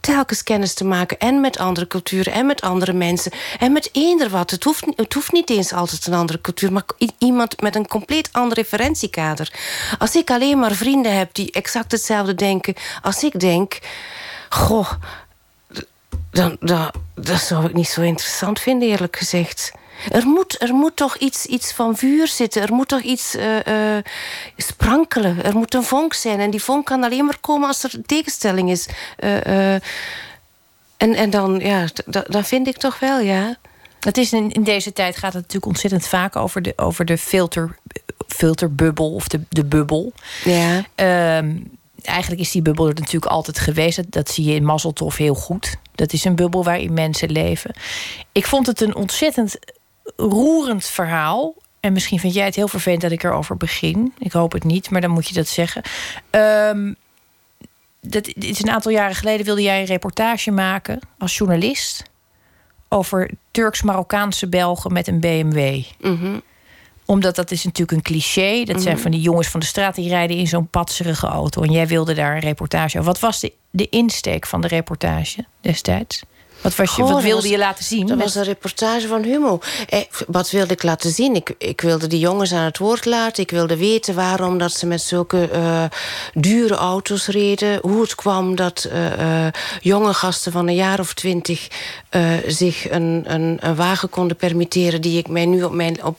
telkens kennis te maken. En met andere culturen en met andere mensen. En met eender wat. Het hoeft, het hoeft niet eens altijd een andere cultuur, maar iemand met een compleet ander referentiekader. Als ik alleen maar vrienden heb die exact hetzelfde denken als ik denk. Goh, dan, dan, dat zou ik niet zo interessant vinden, eerlijk gezegd. Er moet, er moet toch iets, iets van vuur zitten. Er moet toch iets uh, uh, sprankelen. Er moet een vonk zijn. En die vonk kan alleen maar komen als er tegenstelling is. Uh, en, en dan, ja, dat vind ik toch wel, ja. Het is in, in deze tijd gaat het natuurlijk ontzettend vaak over de, over de filter, filterbubbel of de, de bubbel. Ja. Ehm, eigenlijk is die bubbel er natuurlijk altijd geweest. Dat, zie je in Mazzeltof heel goed. Dat is een bubbel waarin mensen leven. Ik vond het een ontzettend roerend verhaal. En misschien vind jij het heel vervelend dat ik erover begin. Ik hoop het niet, maar dan moet je dat zeggen. Um, dat is een aantal jaren geleden wilde jij een reportage maken als journalist over Turks-Marokkaanse Belgen met een BMW. Mm omdat dat is natuurlijk een cliché. Dat zijn mhm. van die jongens van de straat die rijden in zo'n patserige auto. En jij wilde daar een reportage over. Wat was de, de insteek van de reportage destijds? Wat, was je, wat wilde je laten zien? Dat was een reportage van Humo. Eh, wat wilde ik laten zien? Ik, ik wilde die jongens aan het woord laten. Ik wilde weten waarom dat ze met zulke uh, dure auto's reden. Hoe het kwam dat uh, jonge gasten van een jaar of twintig... zich een, een, een, wagen konden permitteren... die ik mij nu op mijn... Op,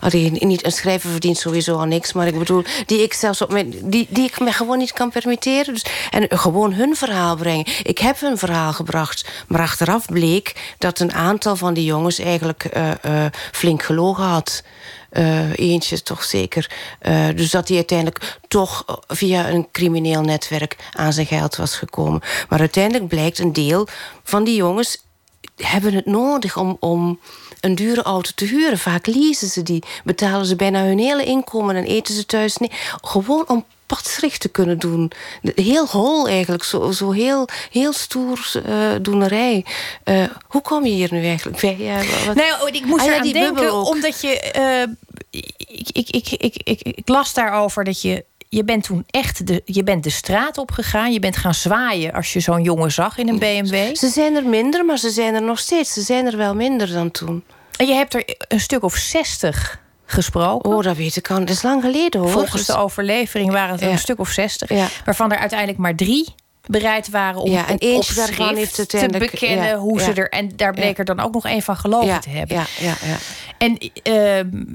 allee, niet een schrijver verdient sowieso al niks... maar ik bedoel, die ik zelfs op mijn... die, die ik me gewoon niet kan permitteren. Dus, en gewoon hun verhaal brengen. Ik heb hun verhaal gebracht, maar achteraf bleek dat een aantal van die jongens eigenlijk uh, uh, flink gelogen had. Uh, eentje toch zeker. dus dat hij uiteindelijk toch via een crimineel netwerk aan zijn geld was gekomen. Maar uiteindelijk blijkt een deel van die jongens hebben het nodig om, om een dure auto te huren. Vaak leasen ze die, betalen ze bijna hun hele inkomen en eten ze thuis. Nee, gewoon om padsricht te kunnen doen. Heel hol eigenlijk, zo, zo heel, heel stoer uh, doenerij. Uh, hoe kom je hier nu eigenlijk bij? Ja, wat... Nee, oh, ik moest ah, aan denken, omdat je... Uh, ik, ik, ik, ik, ik, ik las daarover dat je je bent toen echt de, je bent de straat opgegaan. Je bent gaan zwaaien als je zo'n jongen zag in een BMW. Ze zijn er minder, maar ze zijn er nog steeds. Ze zijn er wel minder dan toen. En je hebt er een stuk of zestig gesproken. Oh, dat weet ik al. Dat is lang geleden hoor. Volgens de overlevering waren het een stuk of zestig. Waarvan er uiteindelijk maar drie bereid waren om ja, en op, op heeft te bekennen hoe ze er... En daar bleek er dan ook nog een van geloven te hebben. Ja, ja, ja. En uh,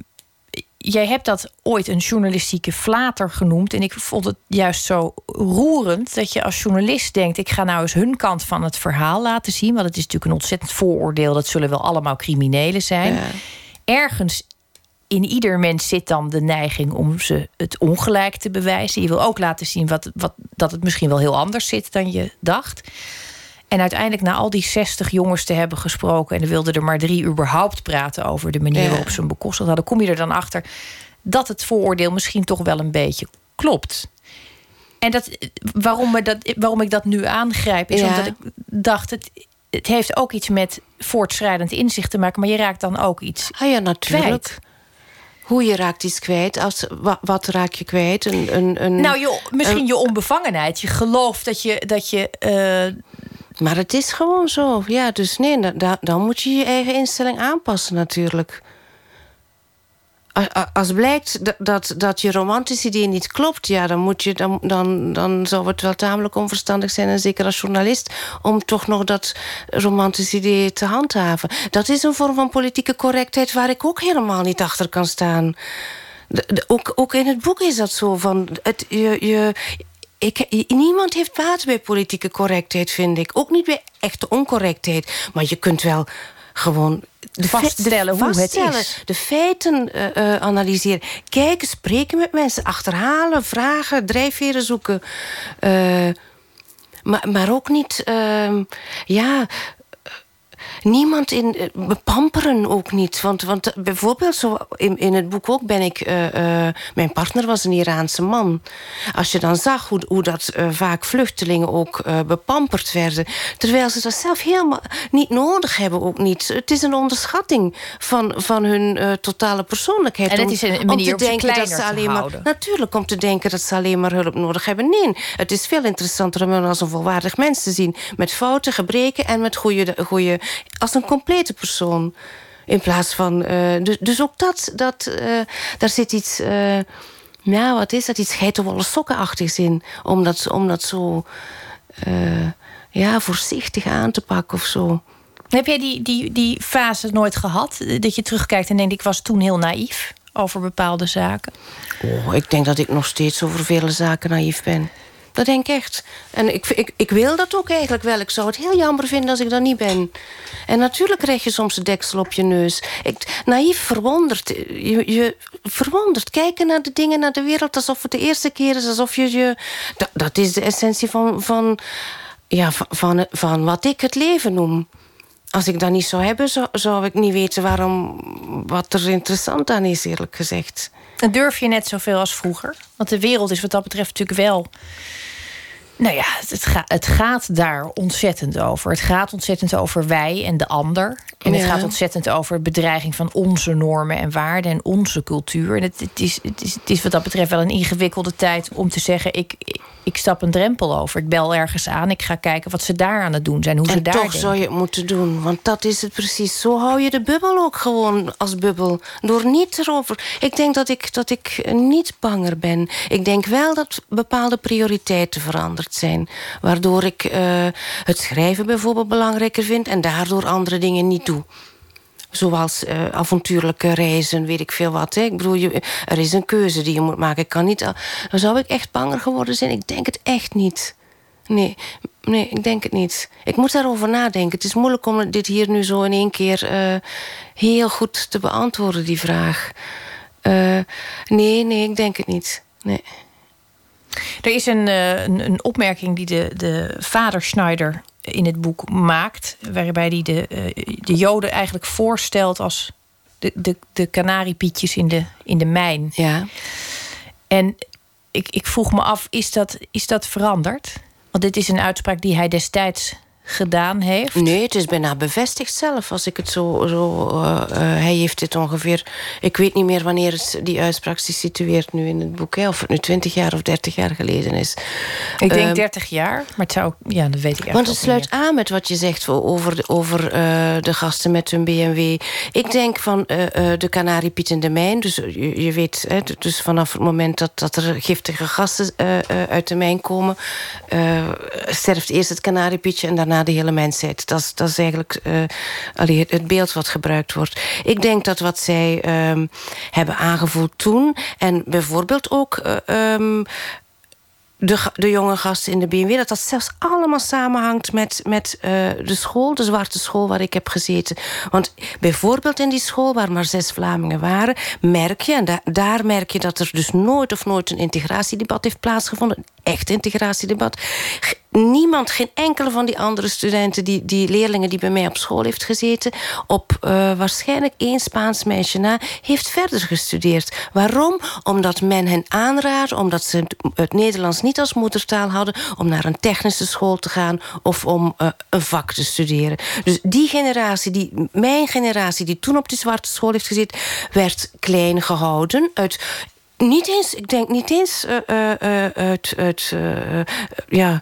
jij hebt dat ooit een journalistieke flater genoemd. En ik vond het juist zo roerend dat je als journalist denkt: ik ga nou eens hun kant van het verhaal laten zien. Want het is natuurlijk een ontzettend vooroordeel. Dat zullen wel allemaal criminelen zijn. Ergens in ieder mens zit dan de neiging om ze het ongelijk te bewijzen. Je wil ook laten zien wat, wat, dat het misschien wel heel anders zit dan je dacht. En uiteindelijk na al die 60 jongens te hebben gesproken... en er wilden er maar drie überhaupt praten over de manier waarop ze hem bekostigd hadden... kom je er dan achter dat het vooroordeel misschien toch wel een beetje klopt. En dat, waarom, dat, waarom ik dat nu aangrijp, is omdat ik dacht... Het, het heeft ook iets met voortschrijdend inzicht te maken... maar je raakt dan ook iets ah ja, natuurlijk. Hoe je raakt iets kwijt. Als, wat, raak je kwijt? Een, een, een, nou, je, misschien je onbevangenheid. Je gelooft dat je, dat je uh, maar het is gewoon zo. Ja, dus nee, dan, dan moet je je eigen instelling aanpassen natuurlijk. Als blijkt dat, dat je romantische idee niet klopt... Ja, dan, moet je, dan, dan, dan zou het wel tamelijk onverstandig zijn... en zeker als journalist... om toch nog dat romantische idee te handhaven. Dat is een vorm van politieke correctheid... waar ik ook helemaal niet achter kan staan. ook, ook in het boek is dat zo. Van het, je, je, ik, niemand heeft baat bij politieke correctheid, vind ik. Ook niet bij echte oncorrectheid. Maar je kunt wel gewoon de vaststellen hoe het is. De feiten uh, analyseren. Kijken, spreken met mensen, achterhalen, vragen, drijfveren zoeken. Uh, maar, maar ook niet, uh, ja, niemand in eh, bepamperen ook niet. Want, want bijvoorbeeld, zo in, in het boek ook ben ik... Uh, mijn partner was een Iraanse man. Als je dan zag hoe, hoe dat vaak vluchtelingen ook bepamperd werden... terwijl ze dat zelf helemaal niet nodig hebben ook niet. Het is een onderschatting van, van hun totale persoonlijkheid. En het is een manier om te denken dat ze alleen maar... Natuurlijk, om te denken dat ze alleen maar hulp nodig hebben. Nee, het is veel interessanter om hen als een volwaardig mens te zien. Met fouten, gebreken en met goede... goede als een complete persoon. In plaats van... Uh, dus, dus ook dat, dat uh, daar zit iets... Uh, nou, wat is dat? Iets geitenwolle sokkenachtigs in. Om dat, om dat zo... ja, voorzichtig aan te pakken of zo. Heb jij die, die, die fase nooit gehad? Dat je terugkijkt en denkt, ik was toen heel naïef over bepaalde zaken? Oh, ik denk dat ik nog steeds over vele zaken naïef ben. Dat denk ik echt. En ik, ik, ik wil dat ook eigenlijk wel. Ik zou het heel jammer vinden als ik dat niet ben. En natuurlijk krijg je soms de deksel op je neus. Ik, naïef verwonderd. Je, je. Kijken naar de dingen, naar de wereld... alsof het de eerste keer is. Alsof je je... Dat, dat is de essentie van, van, ja, van, van, van wat ik het leven noem. Als ik dat niet zou hebben, zou, zou ik niet weten waarom, wat er interessant aan is, eerlijk gezegd. En durf je net zoveel als vroeger? Want de wereld is wat dat betreft natuurlijk wel nou ja, het, het, gaat daar ontzettend over. Het gaat ontzettend over wij en de ander. En het gaat ontzettend over bedreiging van onze normen en waarden en onze cultuur. En het, het, is, het, is, het is wat dat betreft wel een ingewikkelde tijd om te zeggen: ik, ik stap een drempel over. Ik bel ergens aan. Ik ga kijken wat ze daar aan het doen zijn. Hoe en ze daar toch zou je het moeten doen. Want dat is het precies. Zo hou je de bubbel ook gewoon als bubbel. Door niet erover. Ik denk dat ik, dat ik niet banger ben. Ik denk wel dat bepaalde prioriteiten veranderd zijn. Waardoor ik uh, het schrijven bijvoorbeeld belangrijker vind. En daardoor andere dingen niet doe. Zoals uh, avontuurlijke reizen, weet ik veel wat. Hè. Ik bedoel, je, er is een keuze die je moet maken. Ik kan niet, dan zou ik echt banger geworden zijn. Ik denk het echt niet. Nee, nee, ik denk het niet. Ik moet daarover nadenken. Het is moeilijk om dit hier nu zo in één keer uh, heel goed te beantwoorden, die vraag. Nee, nee, ik denk het niet. Nee. Er is een, een, een opmerking die de, de vader Schneider in het boek maakt. Waarbij hij de, uh, de Joden eigenlijk voorstelt als de, de, de kanariepietjes in de, in de mijn. Ja. En ik, ik vroeg me af, is dat, is dat veranderd? Want dit is een uitspraak die hij destijds gedaan heeft? Nee, het is bijna bevestigd zelf. Als ik het zo. zo uh, uh, hij heeft dit ongeveer. Ik weet niet meer wanneer het, die uitspraak zich situeert nu in het boek. Hè, of het nu 20 jaar of 30 jaar geleden is. Ik denk uh, 30 jaar, maar het zou. Ja, dat weet ik Want het sluit aan met wat je zegt over, de, over eh, de gasten met hun BMW. Ik denk van de Canariepiet in de mijn. Dus je, je weet, hè, dus vanaf het moment dat, dat er giftige gassen uit de mijn komen, sterft eerst het Canariepietje en daarna de hele mensheid. Dat, dat is eigenlijk uh, het beeld wat gebruikt wordt. Ik denk dat wat zij um, hebben aangevoeld toen... en bijvoorbeeld ook... Uh, um, de, de jonge gasten in de BMW... dat dat zelfs allemaal samenhangt met, met uh, de school... de zwarte school waar ik heb gezeten. Want bijvoorbeeld in die school waar maar zes Vlamingen waren... merk je, en da daar merk je dat er dus nooit of nooit... een integratiedebat heeft plaatsgevonden. Echt integratiedebat niemand, geen enkele van die andere studenten... die, die leerlingen die bij mij op school heeft gezeten... op uh, waarschijnlijk één Spaans meisje na... heeft verder gestudeerd. Waarom? Omdat men hen aanraadt... omdat ze het Nederlands niet als moedertaal hadden... om naar een technische school te gaan... of om uh, een vak te studeren. Dus die generatie, die, mijn generatie... die toen op die zwarte school heeft gezeten... werd klein gehouden uit niet eens, ik denk niet eens uh, uh, uit, uit ja,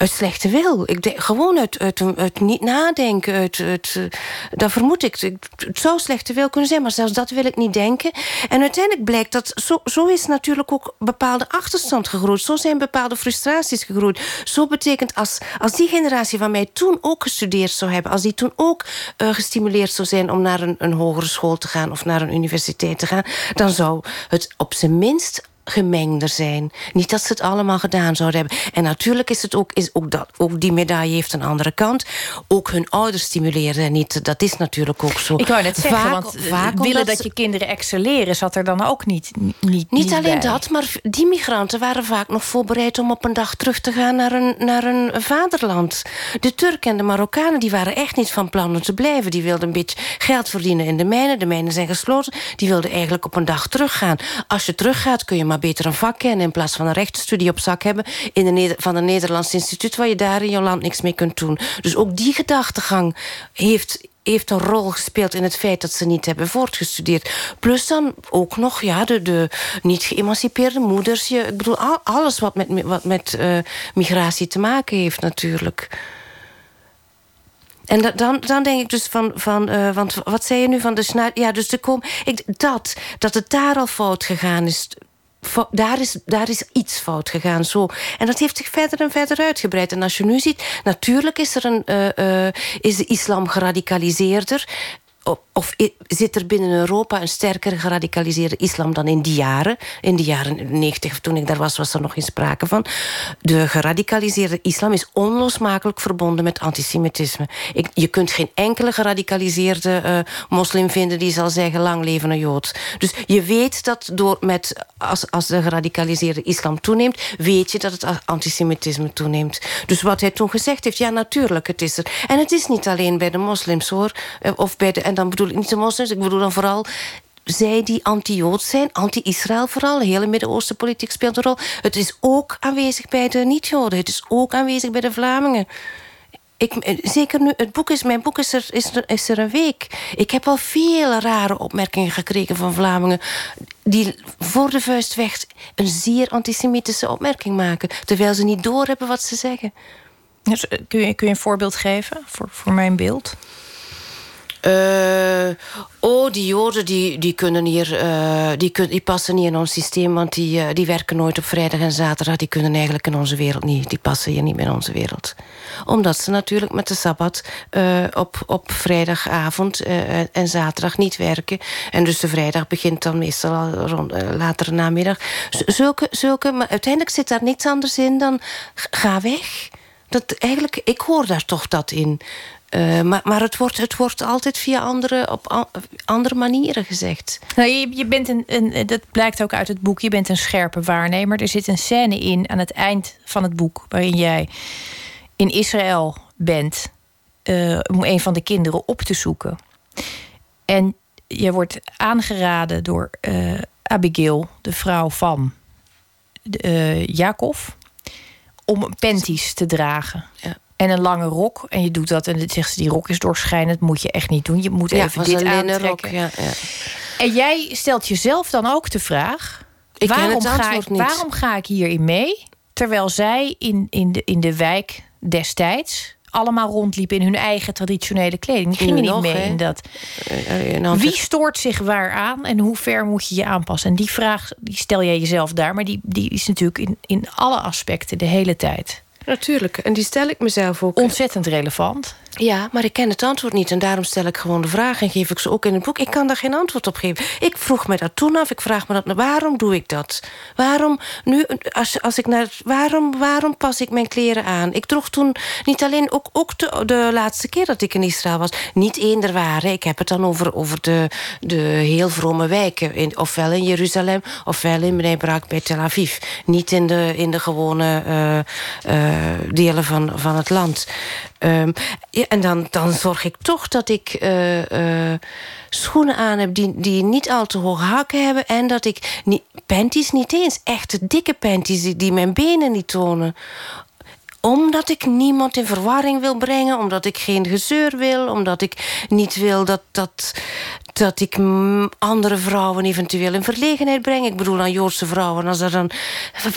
uit slechte wil. Ik denk, gewoon uit, niet nadenken. Uit, uh, dat vermoed ik. Het zou slechte wil kunnen zijn, maar zelfs dat wil ik niet denken. En uiteindelijk blijkt dat zo, zo is natuurlijk ook bepaalde achterstand gegroeid. Zo zijn bepaalde frustraties gegroeid. Zo betekent als, als die generatie van mij toen ook gestudeerd zou hebben, als die toen ook uh, gestimuleerd zou zijn om naar een, een hogere school te gaan of naar een universiteit te gaan, dan zou het op zijn minst gemengder zijn. Niet dat ze het allemaal gedaan zouden hebben. En natuurlijk is het ook, is ook, dat, ook die medaille heeft een andere kant. Ook hun ouders stimuleren niet. Dat is natuurlijk ook zo. Ik wou net zeggen, want vaak willen dat je kinderen excelleren... zat er dan ook niet Niet, niet, alleen dat, maar die migranten waren vaak nog voorbereid... om op een dag terug te gaan naar een, naar een vaderland. De Turken en de Marokkanen die waren echt niet van plan om te blijven. Die wilden een beetje geld verdienen in de mijnen. De mijnen zijn gesloten. Die wilden eigenlijk op een dag teruggaan. Als je teruggaat kun je maar beter een vak kennen... in plaats van een rechtsstudie op zak hebben... In de van een Nederlands instituut... waar je daar in je land niks mee kunt doen. Dus ook die gedachtegang heeft heeft een rol gespeeld in het feit dat ze niet hebben voortgestudeerd. Plus dan ook nog ja, de, de niet geëmancipeerde moeders. Je, ik bedoel, alles wat met, wat met uh, migratie te maken heeft natuurlijk. En dan, dan denk ik dus van, van uh, want wat zei je nu van de? Ja, dus de kom, ik, dat, dat het daar al fout gegaan is daar is, daar is iets fout gegaan. Zo. En dat heeft zich verder en verder uitgebreid. En als je nu ziet, natuurlijk is, er een, uh, uh, is de islam geradicaliseerder of zit er binnen Europa een sterker geradicaliseerde islam dan in die jaren? In de jaren 90, toen ik daar was, was er nog geen sprake van. De geradicaliseerde islam is onlosmakelijk verbonden met antisemitisme. Ik, je kunt geen enkele geradicaliseerde uh, moslim vinden die zal zeggen lang leven een jood. Dus je weet dat door met, als, als de geradicaliseerde islam toeneemt, weet je dat het antisemitisme toeneemt. Dus wat hij toen gezegd heeft, ja natuurlijk, het is er. En het is niet alleen bij de moslims hoor, eh, of bij de, en dan bedoel ik niet de moslims, ik bedoel dan vooral zij die anti-Jood zijn, anti-Israël vooral. De hele Midden-Oosten politiek speelt een rol. Het is ook aanwezig bij de niet-Joden. Het is ook aanwezig bij de Vlamingen. Ik, eh, zeker nu, het boek is, mijn boek is er, is, er, is er een week. Ik heb al veel rare opmerkingen gekregen van Vlamingen... die voor de vuist weg een zeer antisemitische opmerking maken... terwijl ze niet doorhebben wat ze zeggen. Dus, eh, kun, je, kun je een voorbeeld geven voor, voor mijn beeld? Uh, oh, die Joden die, die kunnen hier, uh, die, die passen niet in ons systeem, want die, uh, die werken nooit op vrijdag en zaterdag. Die kunnen eigenlijk in onze wereld niet. Die passen hier niet in onze wereld. Omdat ze natuurlijk met de sabbat op, op vrijdagavond en zaterdag niet werken. En dus de vrijdag begint dan meestal al rond later namiddag. Zulke, zulke, maar uiteindelijk zit daar niets anders in dan ga weg. Dat, eigenlijk, ik hoor daar toch dat in. Uh, maar maar het, wordt, het wordt altijd via andere, op andere manieren gezegd. Nou, je, je bent een, een, dat blijkt ook uit het boek. Je bent een scherpe waarnemer. Er zit een scène in aan het eind van het boek... waarin jij in Israël bent... Uh, om een van de kinderen op te zoeken. En je wordt aangeraden door uh, Abigail, de vrouw van Jacob... om panties te dragen. Ja en een lange rok. En je doet dat en dan zegt ze, die rok is doorschijnend. moet je echt niet doen. Je moet even dit aantrekken. Rok, ja, ja. En jij stelt jezelf dan ook de vraag... Ik waarom, ga ik, waarom ga ik hierin mee? Terwijl zij in, in, de, in de wijk destijds allemaal rondliepen in hun eigen traditionele kleding. Die gingen niet mee in dat. Eh, eh, Wie stoort zich waar aan en hoe ver moet je je aanpassen? En die vraag die stel jij jezelf daar, maar die, die is natuurlijk in, in alle aspecten de hele tijd. Natuurlijk, en die stel ik mezelf ook. Ontzettend relevant. Ja, maar ik ken het antwoord niet. En daarom stel ik gewoon de vraag en geef ik ze ook in het boek. Ik kan daar geen antwoord op geven. Ik vroeg me dat toen af. Ik vraag me dat, waarom doe ik dat? Waarom, nu, als, als ik naar, waarom, waarom pas ik mijn kleren aan? Ik droeg toen niet alleen, ook, ook de, laatste keer dat ik in Israël was... niet eender waren. Ik heb het dan over, over de, de heel vrome wijken. In, ofwel in Jeruzalem, ofwel in Bnei bij Tel Aviv. Niet in de, in de gewone uh, uh, delen van, van het land. Um, en dan, dan zorg ik toch dat ik uh, uh, schoenen aan heb die, die niet al te hoge hakken hebben. En dat ik niet, panties niet eens, echte dikke panties die, die mijn benen niet tonen omdat ik niemand in verwarring wil brengen. Omdat ik geen gezeur wil. Omdat ik niet wil dat, dat, dat ik andere vrouwen eventueel in verlegenheid breng. Ik bedoel aan Joodse vrouwen. Als er dan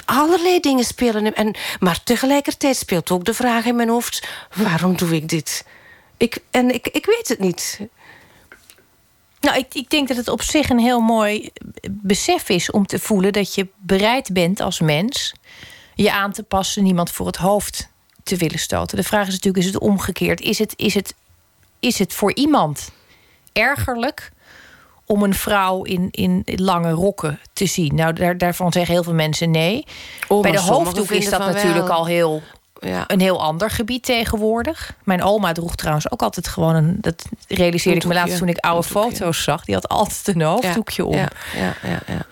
allerlei dingen spelen. En, maar tegelijkertijd speelt ook de vraag in mijn hoofd... waarom doe ik dit? Ik, en ik, ik weet het niet. Nou, ik, ik denk dat het op zich een heel mooi besef is om te voelen dat je bereid bent als mens je aan te passen, niemand voor het hoofd te willen stoten. De vraag is natuurlijk: is het omgekeerd? Is het, is het, is het voor iemand ergerlijk om een vrouw in, in lange rokken te zien? Nou, daar, daarvan zeggen heel veel mensen nee. Oh, Bij de hoofddoek is dat natuurlijk wel. al heel Ja. een heel ander gebied tegenwoordig. Mijn oma droeg trouwens ook altijd gewoon een. Dat realiseerde ik me laatst toen ik oude foto's zag. Die had altijd een hoofddoekje om. Ja, ja, ja. ja.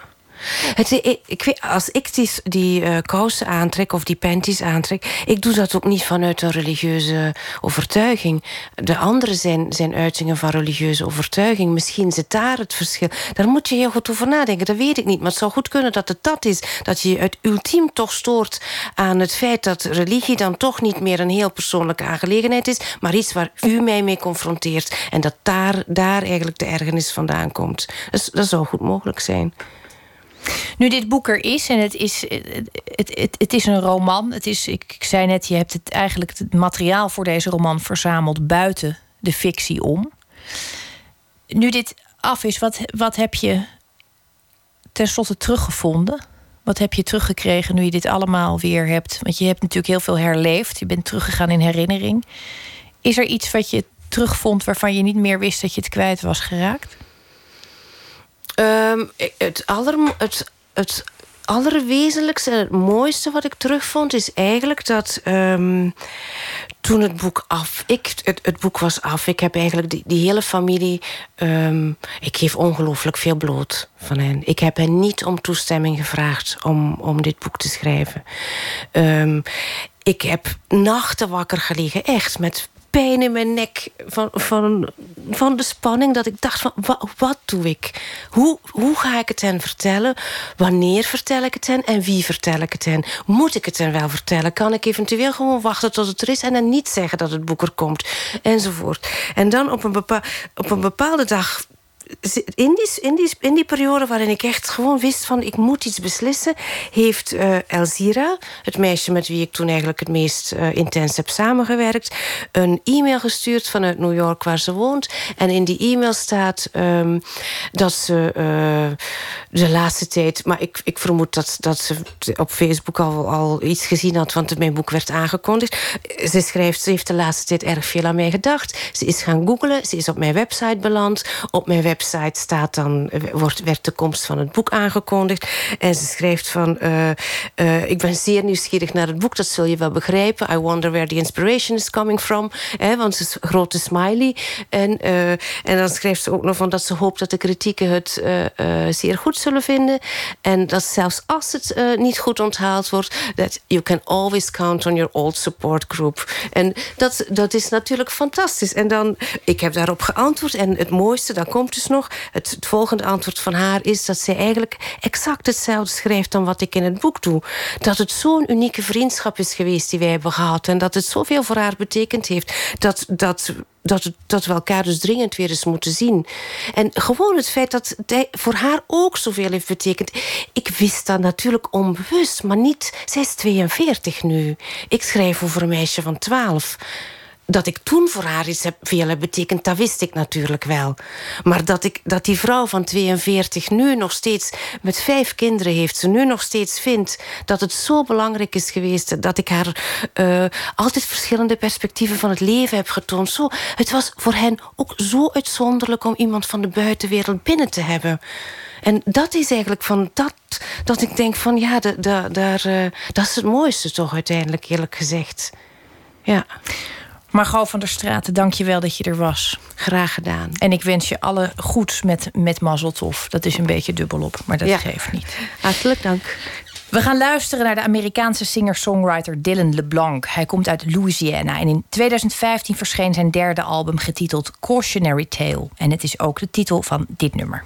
Het, ik, ik weet, als ik die, eh, kousen aantrek of die panties aantrek... ik doe dat ook niet vanuit een religieuze overtuiging. De andere zijn, zijn uitingen van religieuze overtuiging. Misschien zit daar het verschil. Daar moet je heel goed over nadenken, dat weet ik niet. Maar het zou goed kunnen dat het dat is. Dat je je het ultiem toch stoort aan het feit... dat religie dan toch niet meer een heel persoonlijke aangelegenheid is... maar iets waar u mij mee confronteert. En dat daar, daar eigenlijk de ergernis vandaan komt. Dus dat zou goed mogelijk zijn. Nu dit boek er is en het is, het, het, het is een roman. Het is, ik, ik zei net, je hebt het eigenlijk het materiaal voor deze roman verzameld buiten de fictie om. Nu dit af is, wat, wat heb je tenslotte teruggevonden? Wat heb je teruggekregen nu je dit allemaal weer hebt? Want je hebt natuurlijk heel veel herleefd. Je bent teruggegaan in herinnering. Is er iets wat je terugvond waarvan je niet meer wist dat je het kwijt was geraakt? Ehm, het, aller, het, allerwezenlijkste en het mooiste wat ik terugvond... is eigenlijk dat ehm, toen het boek af... Ik, het, boek was af. Ik heb eigenlijk die, hele familie... ehm, ik geef ongelooflijk veel bloot van hen. Ik heb hen niet om toestemming gevraagd om, om dit boek te schrijven. Ik heb nachten wakker gelegen, echt, met pijn in mijn nek van, van, van de spanning. Dat ik dacht van, wa- wat doe ik? Hoe, hoe ga ik het hen vertellen? Wanneer vertel ik het hen? En wie vertel ik het hen? Moet ik het hen wel vertellen? Kan ik eventueel gewoon wachten tot het er is... en dan niet zeggen dat het boek er komt? Enzovoort. En dan op een, bepa op een bepaalde dag in die, in, in die periode waarin ik echt gewoon wist van ik moet iets beslissen, heeft eh, Elzira, het meisje met wie ik toen eigenlijk het meest eh, intens heb samengewerkt, een e-mail gestuurd vanuit New York waar ze woont. En in die e-mail staat ehm, dat ze eh, de laatste tijd, maar ik, ik vermoed dat, dat ze op Facebook al, al iets gezien had, want mijn boek werd aangekondigd. Ze schrijft, ze heeft de laatste tijd erg veel aan mij gedacht. Ze is gaan googlen, ze is op mijn website beland. Op mijn website staat dan, wordt, werd de komst van het boek aangekondigd. En ze schrijft van, eh, eh, ik ben zeer nieuwsgierig naar het boek, dat zul je wel begrijpen. I wonder where the inspiration is coming from. Hè, want ze is een grote smiley. En, eh, en dan schrijft ze ook nog van dat ze hoopt dat de kritieken het zeer goed zullen vinden. En dat zelfs als het niet goed onthaald wordt, that you can always count on your old support group. En dat, dat is natuurlijk fantastisch. En dan, ik heb daarop geantwoord. En het mooiste, dan komt dus nog, het, het volgende antwoord van haar is dat zij eigenlijk exact hetzelfde schrijft dan wat ik in het boek doe. Dat het zo'n unieke vriendschap is geweest die wij hebben gehad. En dat het zoveel voor haar betekend heeft. Dat, dat, dat, dat we elkaar dus dringend weer eens moeten zien. En gewoon het feit dat het voor haar ook zoveel heeft betekend. Ik wist dat natuurlijk onbewust, maar niet. Zij is 42 nu. Ik schrijf over een meisje van 12. Dat ik toen voor haar iets heb, veel betekend, dat wist ik natuurlijk wel. Maar dat, ik, dat die vrouw van 42 nu nog steeds met vijf kinderen heeft, ze nu nog steeds vindt dat het zo belangrijk is geweest dat ik haar eh, altijd verschillende perspectieven van het leven heb getoond. Zo, het was voor hen ook zo uitzonderlijk om iemand van de buitenwereld binnen te hebben. En dat is eigenlijk van dat, dat ik denk van ja, de, de, eh, dat is het mooiste toch uiteindelijk, eerlijk gezegd. Ja, Margot van der Straten, dank je wel dat je er was. graag gedaan. En ik wens je alle goeds met, met Mazzeltof. Dat is een beetje dubbelop, maar dat Ja. geeft niet. Hartelijk dank. We gaan luisteren naar de Amerikaanse singer-songwriter Dylan LeBlanc. Hij komt uit Louisiana en in 2015 verscheen zijn derde album getiteld Cautionary Tale. En het is ook de titel van dit nummer.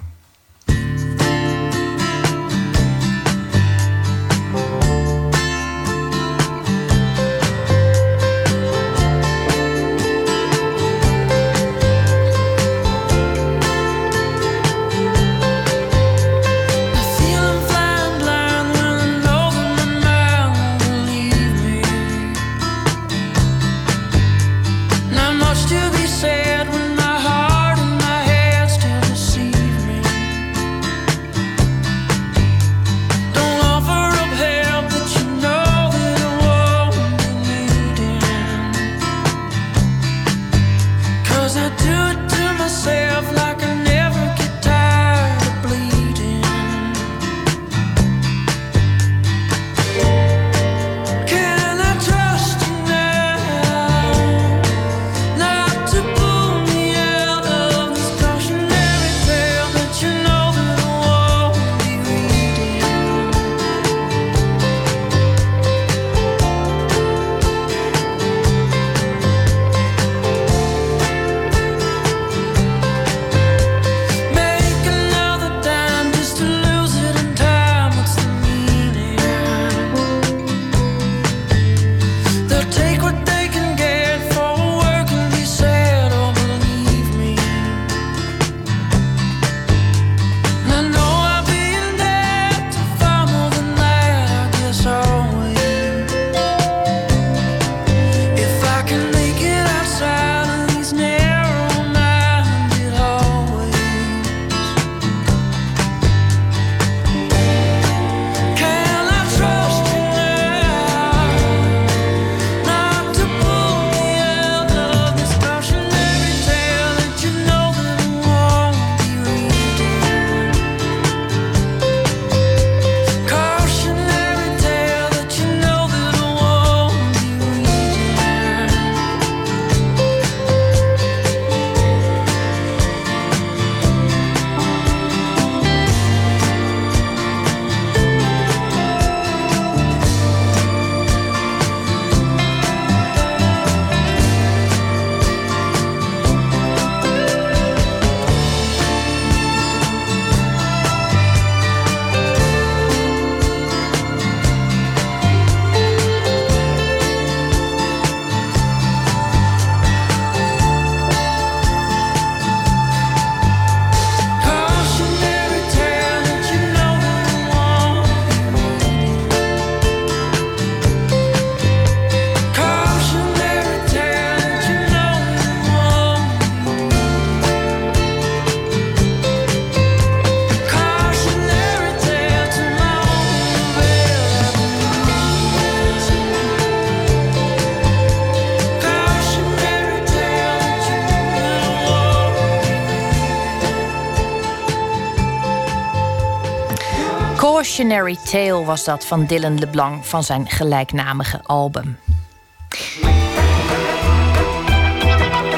Cautionary Tale was dat van Dylan LeBlanc van zijn gelijknamige album.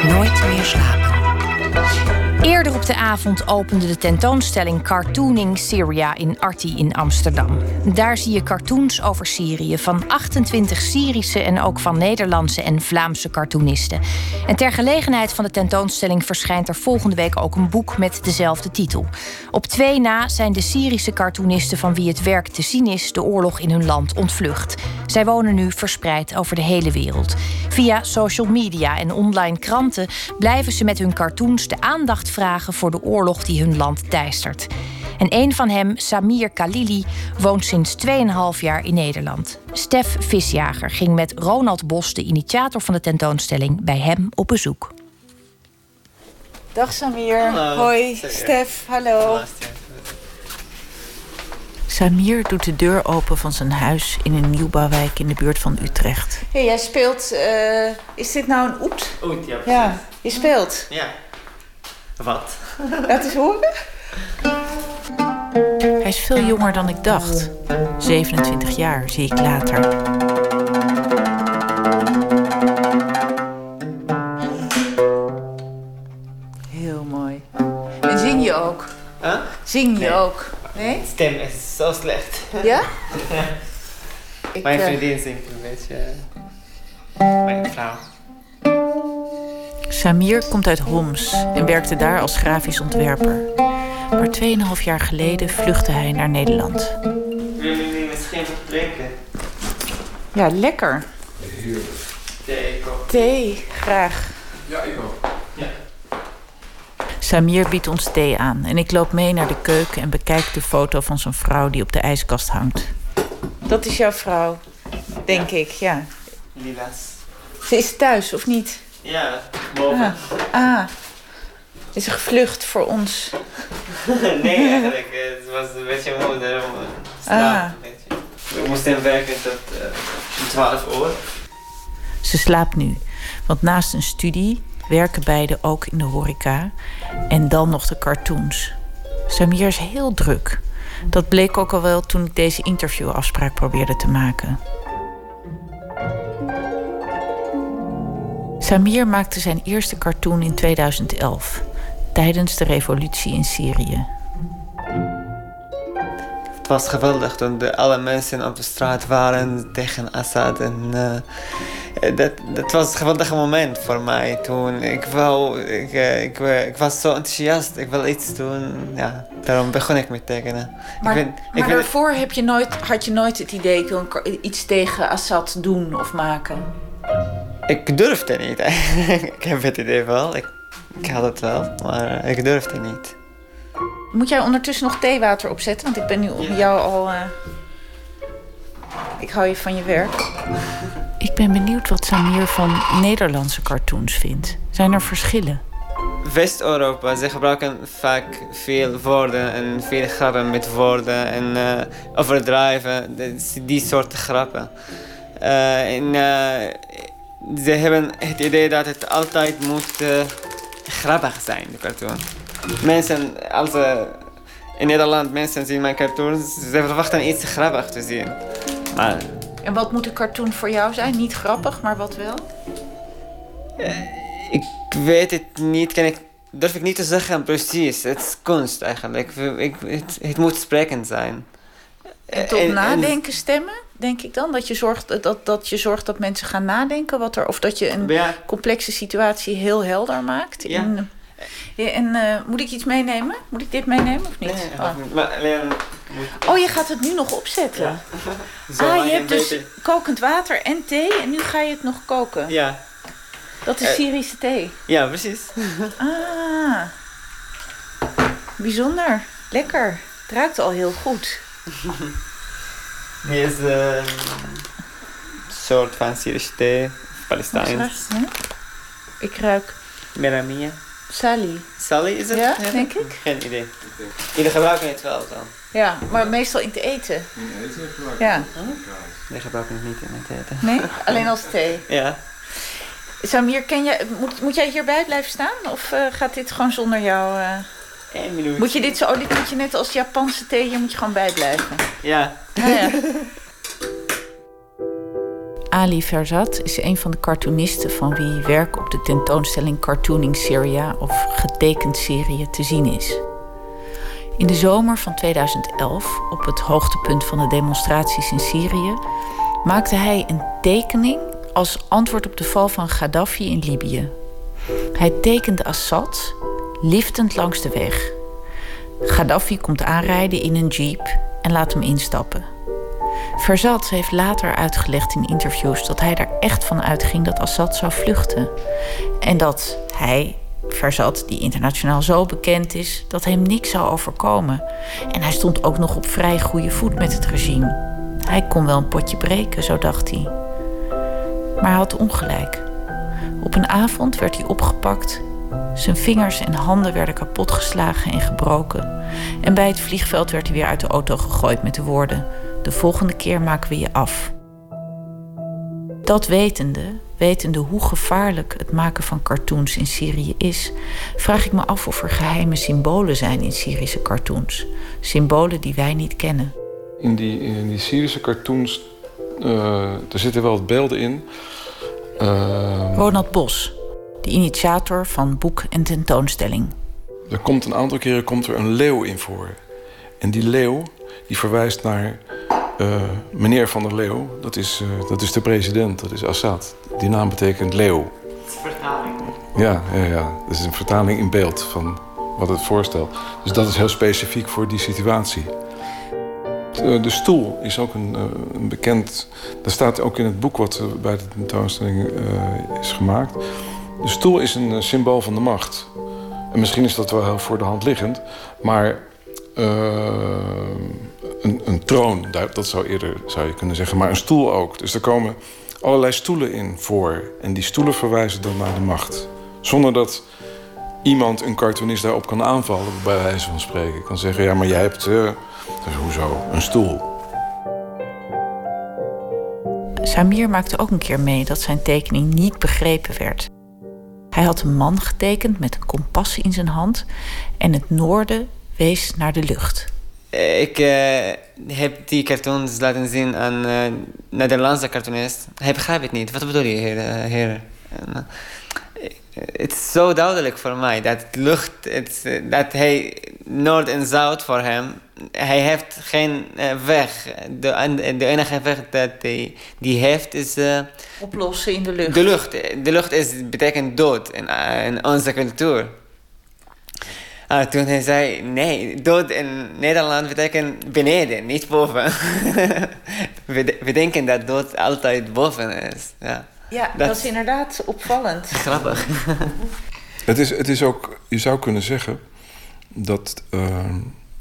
Nooit meer slapen. Eerder op de avond opende de tentoonstelling Cartooning Syria in Arti in Amsterdam. Daar zie je cartoons over Syrië van 28 Syrische en ook van Nederlandse en Vlaamse cartoonisten. En ter gelegenheid van de tentoonstelling verschijnt er volgende week ook een boek met dezelfde titel. Op twee na zijn de Syrische cartoonisten van wie het werk te zien is de oorlog in hun land ontvlucht. Zij wonen nu verspreid over de hele wereld. Via social media en online kranten blijven ze met hun cartoons de aandacht vragen voor de oorlog die hun land teistert. En een van hem, Samir Khalili, woont sinds 2,5 jaar in Nederland. Stef Visjager ging met Ronald Bos, de initiator van de tentoonstelling, bij hem op bezoek. Dag Samir. Hoi, Stef. Hallo. Samir doet de deur open van zijn huis in een nieuwbouwwijk in de buurt van Utrecht. Hey, jij speelt. eh, is dit nou een oet? Oet, ja, precies. Ja, je speelt. Ja. Wat? Laat eens horen. Hij is veel jonger dan ik dacht. 27 jaar zie ik later. Ook? Huh? Zing je Nee. ook? Nee? <laughs> Stem is zo slecht. Ja? <laughs> Ik, Mijn eh, vriendin zingt een beetje. Mijn vrouw. Samir komt uit Homs en werkte daar als grafisch ontwerper. Maar 2,5 jaar geleden vluchtte hij naar Nederland. Willen jullie misschien wat drinken? ja, lekker. Thee. Thee, graag. Samir biedt ons thee aan en ik loop mee naar de keuken en bekijk de foto van zijn vrouw die op de ijskast hangt. Dat is jouw vrouw, denk ik, ja. Lilas. Ze is thuis, of niet? Ja, boven. Ah. ah. Is ze gevlucht voor ons? <laughs> nee, <laughs> eigenlijk. Het was een beetje moe, daarom eh, slaap Ah. een beetje. We moesten werken tot eh 12 uur. Ze slaapt nu, want naast een studie werken beiden ook in de horeca en dan nog de cartoons. Samir is heel druk. Dat bleek ook al wel toen ik deze interviewafspraak probeerde te maken. Samir maakte zijn eerste cartoon in 2011, tijdens de revolutie in Syrië. Het was geweldig toen de, alle mensen op de straat waren tegen Assad. En, eh, dat, dat was een geweldig moment voor mij toen. Ik, wou, ik, eh, ik, eh, ik was zo enthousiast, ik wil iets doen. Ja, daarom begon ik met tekenen. Maar, ik ben, maar daarvoor heb je nooit, had je nooit het idee, ik wil een kar- iets tegen Assad doen of maken? ik durfde niet <laughs> ik heb het idee wel, ik, ik had het wel, maar ik durfde niet. Moet jij ondertussen nog theewater opzetten? Want ik ben nu op jou al... eh, Ik hou je van je werk. Ik ben benieuwd wat Samir van Nederlandse cartoons vindt. Zijn er verschillen? West-Europa, ze gebruiken vaak veel woorden en veel grappen met woorden en eh, overdrijven, die- die soort grappen. Eh, en eh, ze hebben het idee dat het altijd moet grappig zijn, de cartoon. Mensen, als eh, in Nederland mensen zien mijn cartoons, ze verwachten iets grappigs te zien. Maar En wat moet een cartoon voor jou zijn? Niet grappig, maar wat wel? Ik weet het niet, kan ik, durf ik niet te zeggen precies. Het is kunst eigenlijk. Ik, het, het moet sprekend zijn. En tot En- en- nadenken stemmen, denk ik dan? Dat je, zorgt, dat, dat je zorgt dat mensen gaan nadenken wat er... Of dat je een Ja, complexe situatie heel helder maakt. In, Ja, en eh, moet ik iets meenemen? Moet ik dit meenemen of niet? nee, Oh. maar alleen moet Oh, je gaat het nu nog opzetten. <laughs> zo ah, je hebt dus kokend water en thee en nu ga je het nog koken. Ja, Dat is Eh. Syrische thee. ja, precies. <laughs> Ah, bijzonder. Lekker. Het ruikt al heel goed. <laughs> Die is eh, een soort van Syrische thee, Palestijns. Ik ruik Meramia. Sally. Sally is het? Ja, denk ik. Geen idee. Jullie gebruiken het wel dan? Ja, maar meestal in het eten. Ja, Nee, gebruiken het niet in het eten. nee? Alleen als thee. Ja. Samir, ken jij, moet, moet jij hierbij blijven staan? Of eh, gaat dit gewoon zonder jou? eh? Eén minuut. Moet je dit zo, oh, dit moet je net als Japanse thee, hier moet je gewoon bijblijven. Ja. Ja, ja. <laughs> Ali Verzat is een van de cartoonisten van wie werk op de tentoonstelling Cartooning Syria of getekend Syrië te zien is. In de zomer van 2011, op het hoogtepunt van de demonstraties in Syrië, maakte hij een tekening als antwoord op de val van Gaddafi in Libië. Hij tekende Assad liftend langs de weg. Gaddafi komt aanrijden in een jeep en laat hem instappen. Verzat heeft later uitgelegd in interviews dat hij er echt van uitging dat Assad zou vluchten. En dat hij, Verzat, die internationaal zo bekend is, dat hem niks zou overkomen. En hij stond ook nog op vrij goede voet met het regime. Hij kon wel een potje breken, zo dacht hij. Maar hij had ongelijk. Op een avond werd hij opgepakt. Zijn vingers en handen werden kapotgeslagen en gebroken. En bij het vliegveld werd hij weer uit de auto gegooid met de woorden: De volgende keer maken we je af. Dat wetende, wetende hoe gevaarlijk het maken van cartoons in Syrië is, vraag ik me af of er geheime symbolen zijn in Syrische cartoons. Symbolen die wij niet kennen. In die, in die Syrische cartoons, uh, er zitten wel beelden in. Uh, Ronald Bos, de initiator van boek en tentoonstelling. Er komt een aantal keren komt er een leeuw in voor. En die leeuw die verwijst naar uh, meneer Van der Leeuw. Dat is, uh, dat is de president, dat is Assad. Die naam betekent leeuw. Vertaling. Ja, ja, ja, dat is een vertaling in beeld van wat het voorstelt. Dus dat is heel specifiek voor die situatie. De, de stoel is ook een, uh, een, bekend... Dat staat ook in het boek wat bij de tentoonstelling is gemaakt. De stoel is een symbool van de macht. En misschien is dat wel heel voor de hand liggend. Maar een, een, troon, dat zou eerder zou je kunnen zeggen. Maar een stoel ook. Dus er komen allerlei stoelen in voor. En die stoelen verwijzen dan naar de macht. Zonder dat iemand, een cartoonist, daarop kan aanvallen, bij wijze van spreken. Kan zeggen, ja, maar jij hebt, uh, dus hoezo, een stoel. Samir maakte ook een keer mee dat zijn tekening niet begrepen werd. Hij had een man getekend met een kompas in zijn hand en het noorden wees naar de lucht. Ik uh, heb die cartoons laten zien aan uh, Nederlandse cartoonist. Hij begrijpt het niet. Wat bedoel je, heer? heer? Het is zo duidelijk voor mij dat lucht, dat hij noord en zuid voor hem, hij heeft geen weg. De, de enige weg dat hij die heeft is. Uh, Oplossen in de lucht. De lucht. De lucht is, betekent dood in, in onze cultuur. Ah, toen hij zei, nee, dood in Nederland betekent beneden, niet boven. <laughs> we, we denken dat dood altijd boven is. Ja, ja dat, dat is inderdaad opvallend. <laughs> Grappig. het, is, het is ook, je zou kunnen zeggen dat uh,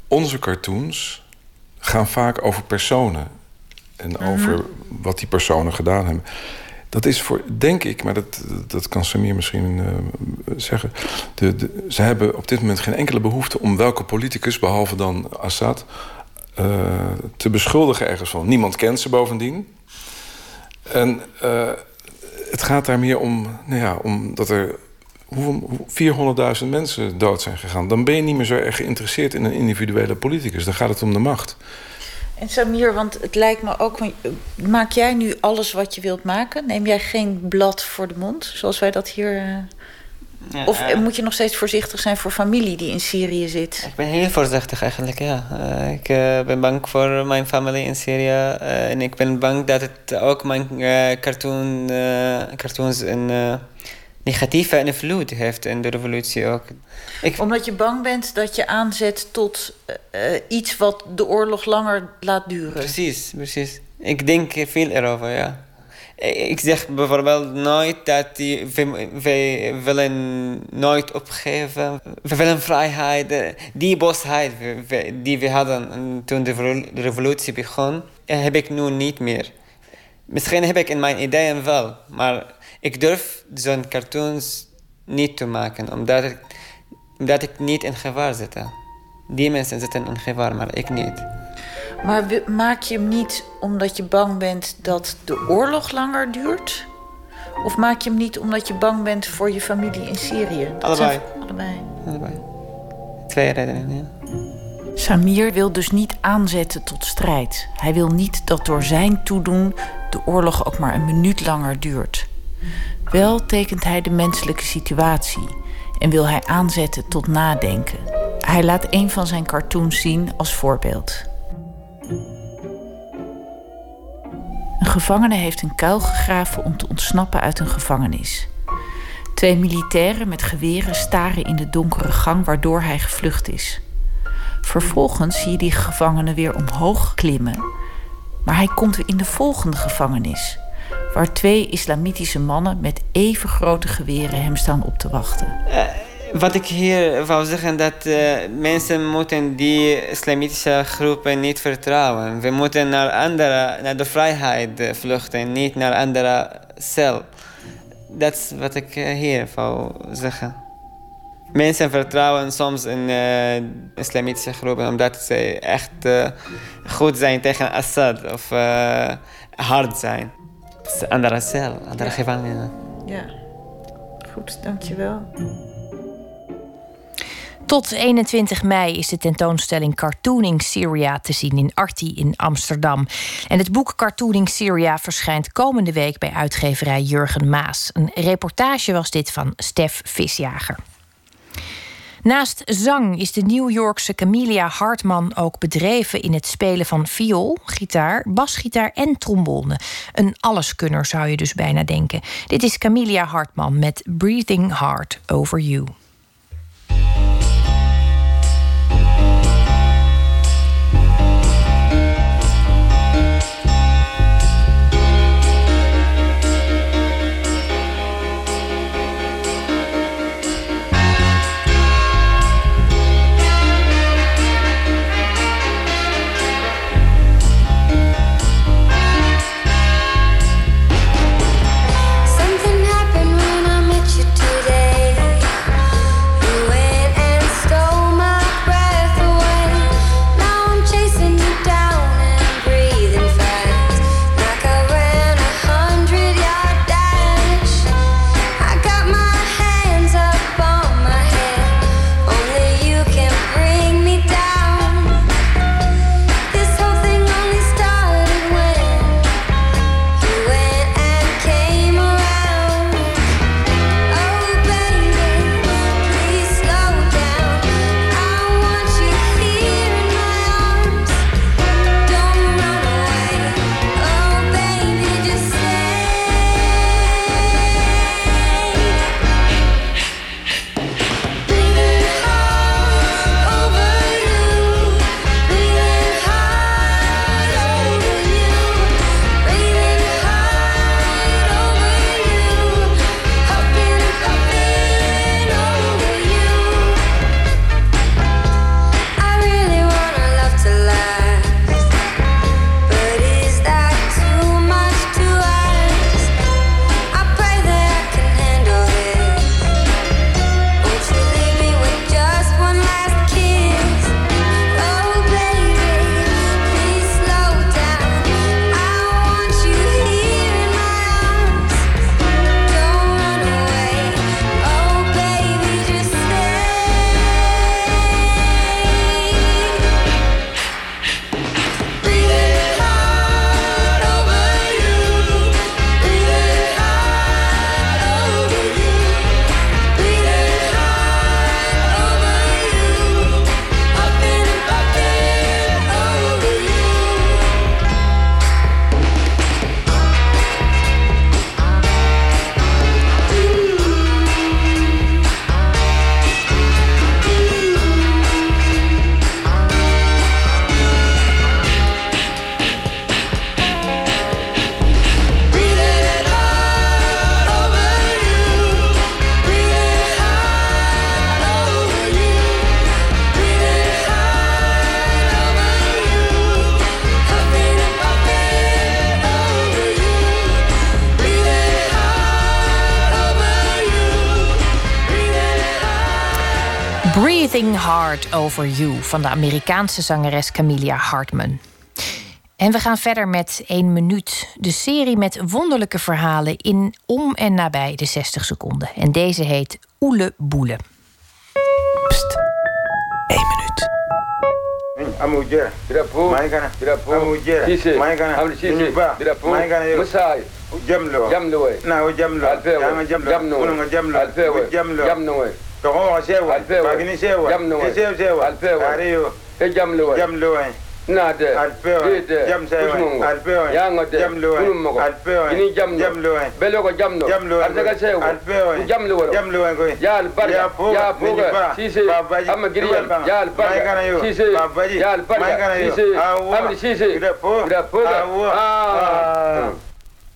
onze cartoons gaan vaak over personen. En mm -hmm. over wat die personen gedaan hebben. Dat is voor, denk ik, maar dat, dat kan Samir misschien uh, zeggen. De, ze hebben op dit moment geen enkele behoefte om welke politicus, behalve dan Assad, uh, te beschuldigen ergens van. Niemand kent ze bovendien. En uh, het gaat daar meer om, nou ja, om dat er 400.000 mensen dood zijn gegaan. Dan ben je niet meer zo erg geïnteresseerd in een individuele politicus. Dan gaat het om de macht. En Samir, want het lijkt me ook... Maak jij nu alles wat je wilt maken? Neem jij geen blad voor de mond, zoals wij dat hier... Uh... Ja, of uh, moet je nog steeds voorzichtig zijn voor familie die in Syrië zit? Ik ben heel voorzichtig eigenlijk, ja. Uh, ik ben bang voor mijn familie in Syrië. en ik ben bang dat het ook mijn cartoon, cartoons een negatieve invloed heeft in de revolutie ook. Ik... Omdat je bang bent dat je aanzet tot uh, iets wat de oorlog langer laat duren. Precies, precies. Ik denk veel erover, ja. Ik zeg bijvoorbeeld nooit dat die, wij, wij willen nooit opgeven. We willen vrijheid. Die bosheid die we hadden toen de revolutie begon, heb ik nu niet meer. Misschien heb ik in mijn ideeën wel, maar ik durf zo'n cartoons niet te maken, omdat ik, omdat ik niet in gevaar zit. Die mensen zitten in gevaar, maar ik niet. Maar maak je hem niet omdat je bang bent dat de oorlog langer duurt? Of maak je hem niet omdat je bang bent voor je familie in Syrië? Dat allebei. Allebei. allebei. Twee redenen, ja. Samir wil dus niet aanzetten tot strijd. Hij wil niet dat door zijn toedoen de oorlog ook maar een minuut langer duurt. Wel tekent hij de menselijke situatie en wil hij aanzetten tot nadenken. Hij laat een van zijn cartoons zien als voorbeeld. Een gevangene heeft een kuil gegraven om te ontsnappen uit een gevangenis. Twee militairen met geweren staren in de donkere gang waardoor hij gevlucht is. Vervolgens zie je die gevangene weer omhoog klimmen, maar hij komt weer in de volgende gevangenis, waar twee islamitische mannen met even grote geweren hem staan op te wachten. Uh, wat ik hier wou zeggen, dat uh, mensen moeten die islamitische groepen niet vertrouwen. We moeten naar andere, naar de vrijheid uh, vluchten, niet naar andere cel. Dat is wat ik hier wou zeggen. Mensen vertrouwen soms in islamitische groepen omdat ze echt goed zijn tegen Assad of hard zijn. Andere cel, andere ja. gevangenen. Ja, goed, dankjewel. Tot 21 mei is de tentoonstelling Cartooning Syria te zien in Arti in Amsterdam. En het boek Cartooning Syria verschijnt komende week bij uitgeverij Jurgen Maas. Een reportage was dit van Stef Visjager. Naast zang is de New Yorkse Camelia Hartman ook bedreven in het spelen van viool, gitaar, basgitaar en trombone. Een alleskunner zou je dus bijna denken. Dit is Camelia Hartman met Breathing Hard Over You. Over You van de Amerikaanse zangeres Camelia Hartman. En we gaan verder met 1 minuut. De serie met wonderlijke verhalen in om en nabij de 60 seconden. En deze heet Oele Boele. Pst. 1 minuut.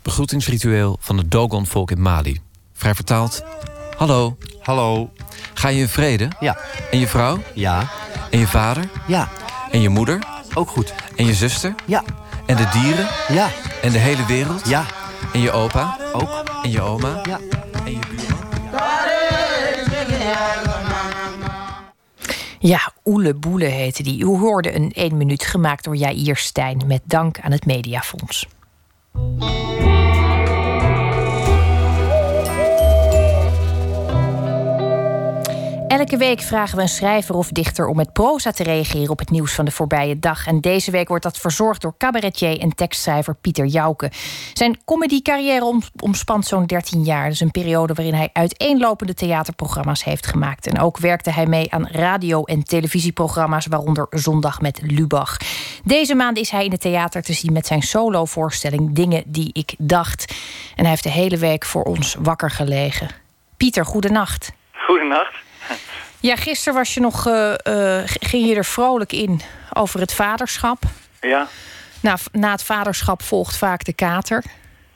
Begroetingsritueel van het Dogon-volk in Mali. Vrij vertaald. Hallo. Hallo. Ga je in vrede? Ja. En je vrouw? Ja. En je vader? Ja. En je moeder? Ook goed. En je zuster? Ja. En de dieren? Ja. En de hele wereld? Ja. En je opa? Ook. En je oma? Ja. En je buurman? Ja, Oele Boele heette die. U hoorde een 1 minuut gemaakt door Jair Stijn... met dank aan het Mediafonds. Elke week vragen we een schrijver of dichter om met proza te reageren op het nieuws van de voorbije dag. En deze week wordt dat verzorgd door cabaretier en tekstschrijver Pieter Jouke. Zijn comedycarrière om, omspant zo'n 13 jaar. Dus een periode waarin hij uiteenlopende theaterprogramma's heeft gemaakt. En ook werkte hij mee aan radio- en televisieprogramma's, waaronder Zondag met Lubach. Deze maand is hij in het theater te zien met zijn solovoorstelling Dingen die ik dacht. En hij heeft de hele week voor ons wakker gelegen. Pieter, goedenacht. Goedenacht. Ja, gisteren was je nog, eh, eh, ging je er vrolijk in over het vaderschap. Ja. Nou, na het vaderschap volgt vaak de kater.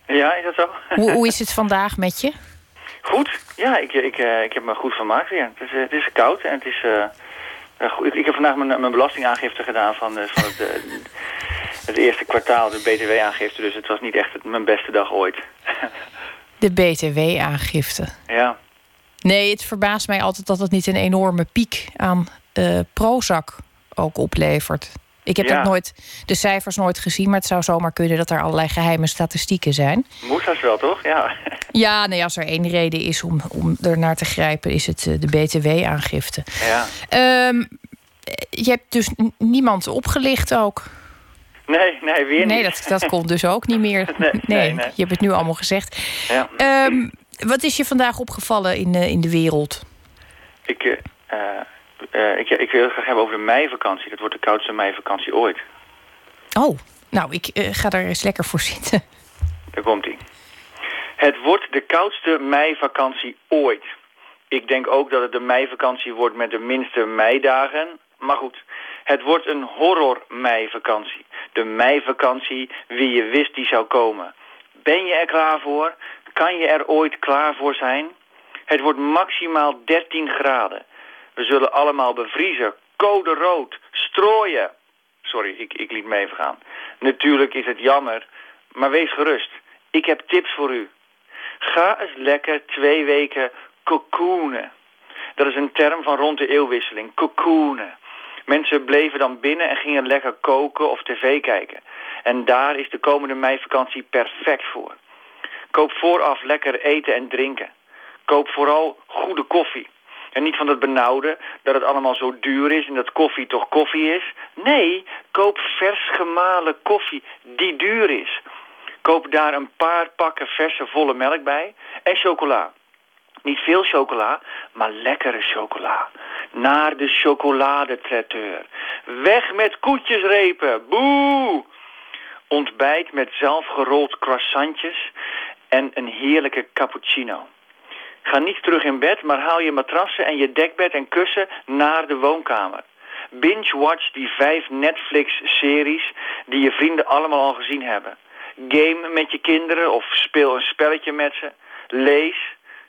Ja, is dat zo? Hoe, hoe is <laughs> het vandaag met je? Goed. Ja, ik, ik, eh, ik heb me goed vermaakt weer. Het is, het is koud en het is... goed. Ik, ik heb vandaag mijn, mijn belastingaangifte gedaan van, van het, het eerste kwartaal, de btw-aangifte. Dus het was niet echt mijn beste dag ooit. <laughs> De BTW-aangifte. Ja. Nee, het verbaast mij altijd dat het niet een enorme piek aan eh Prozac ook oplevert. Ik heb Ja. dat nooit, de cijfers nooit gezien, maar het zou zomaar kunnen dat er allerlei geheime statistieken zijn. Moest dat wel, toch? Ja. Ja, nee, als er één reden is om, om er naar te grijpen, is het eh, de BTW-aangifte. Ja. Ehm, je hebt dus niemand opgelicht ook. Nee, nee, weer Nee, niet. dat, dat <laughs> komt dus ook niet meer. Nee, Nee, nee, nee. je hebt het nu allemaal gezegd. Ja. Ehm, wat is je vandaag opgevallen in, de in de wereld? Ik, eh, eh, eh, ik, ik wil het graag hebben over de meivakantie. Dat wordt de koudste meivakantie ooit. Oh, nou, ik eh, ga daar eens lekker voor zitten. Daar komt hij. Het wordt de koudste meivakantie ooit. Ik denk ook dat het de meivakantie wordt met de minste meidagen. Maar goed, het wordt een horror meivakantie. De meivakantie wie je wist die zou komen. Ben je er klaar voor? Kan je er ooit klaar voor zijn? Het wordt maximaal 13 graden. We zullen allemaal bevriezen. Code rood. Strooien. Sorry, ik, ik liet me even gaan. Natuurlijk is het jammer, maar wees gerust. Ik heb tips voor u. Ga eens lekker twee weken cocoonen. Dat is een term van rond de eeuwwisseling. Cocoonen. Mensen bleven dan binnen en gingen lekker koken of tv kijken. En daar is de komende meivakantie perfect voor. Koop vooraf lekker eten en drinken. Koop vooral goede koffie. En niet van dat benauwde, dat het allemaal zo duur is en dat koffie toch koffie is. Nee, koop vers gemalen koffie die duur is. Koop daar een paar pakken verse volle melk bij en chocola. Niet veel chocola, maar lekkere chocola. Naar de chocoladetraiteur. Weg met koetjesrepen. Boe! Ontbijt met zelfgerold croissantjes en een heerlijke cappuccino. Ga niet terug in bed, maar haal je matrassen en je dekbed en kussen naar de woonkamer. Binge-watch die vijf Netflix-series die je vrienden allemaal al gezien hebben. Game met je kinderen of speel een spelletje met ze. Lees.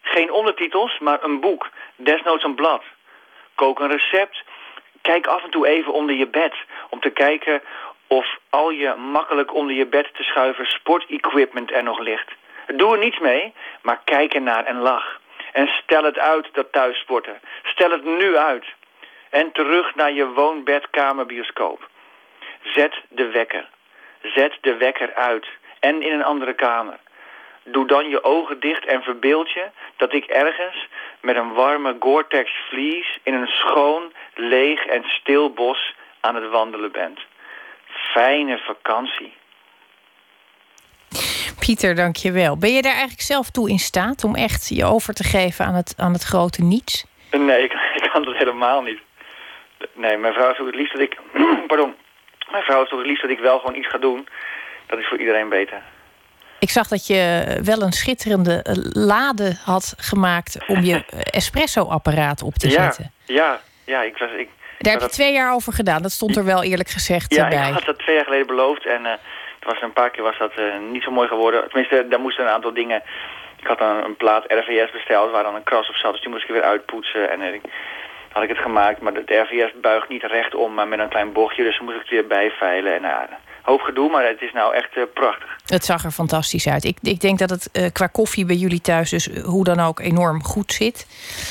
Geen ondertitels, maar een boek. Desnoods een blad. Kook een recept. Kijk af en toe even onder je bed om te kijken of al je makkelijk onder je bed te schuiven sportequipment er nog ligt. Doe er niets mee, maar kijk ernaar en lach. En stel het uit, dat thuissporten. Stel het nu uit. En terug naar je woonbedkamerbioscoop. Zet de wekker. Zet de wekker uit. En in een andere kamer. Doe dan je ogen dicht en verbeeld je dat ik ergens met een warme Gore-Tex vlies in een schoon, leeg en stil bos aan het wandelen ben. Fijne vakantie. Pieter, dank je wel. Ben je daar eigenlijk zelf toe in staat om echt je over te geven aan het, aan het grote niets? Nee, <laughs> ik, ik kan dat helemaal niet. Nee, mijn vrouw is ook het liefst dat ik... <clears throat> pardon. Mijn vrouw is het liefst dat ik wel gewoon iets ga doen. Dat is voor iedereen beter. Ik zag dat je wel een schitterende eh, lade had gemaakt om je <laughs> espresso-apparaat op te zetten. Ja, ja, ik was. Ik, Daar heb je twee jaar over gedaan. Dat stond er wel eerlijk gezegd ja, bij. Ja, ik had dat twee jaar geleden beloofd en uh, was een paar keer was dat uh, niet zo mooi geworden. Tenminste, daar moesten een aantal dingen. Ik had dan een plaat RVS besteld waar dan een kras op zat, dus die moest ik weer uitpoetsen en uh, had ik het gemaakt. Maar de RVS buigt niet recht om, maar met een klein bochtje, dus moest ik het weer bijveilen. En nou, hoop gedoe, maar het is nou echt uh, prachtig. Het zag er fantastisch uit. Ik, ik denk dat het uh, qua koffie bij jullie thuis dus hoe dan ook enorm goed zit.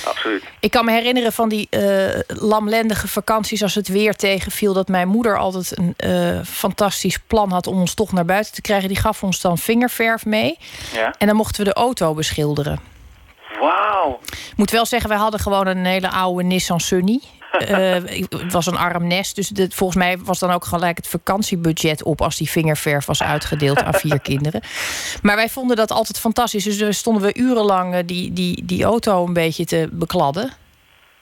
Absoluut. Ik kan me herinneren van die uh, lamlendige vakanties als het weer tegenviel... dat mijn moeder altijd een fantastisch plan had om ons toch naar buiten te krijgen. Die gaf ons dan vingerverf mee. Ja. En dan mochten we de auto beschilderen. Wauw. Ik moet wel zeggen, wij hadden gewoon een hele oude Nissan Sunny. Het was een arm nest. Dus volgens mij was dan ook gelijk het vakantiebudget op als die vingerverf was uitgedeeld aan vier <laughs> kinderen. Maar wij vonden dat altijd fantastisch. Dus stonden we urenlang die, die, die auto een beetje te bekladden.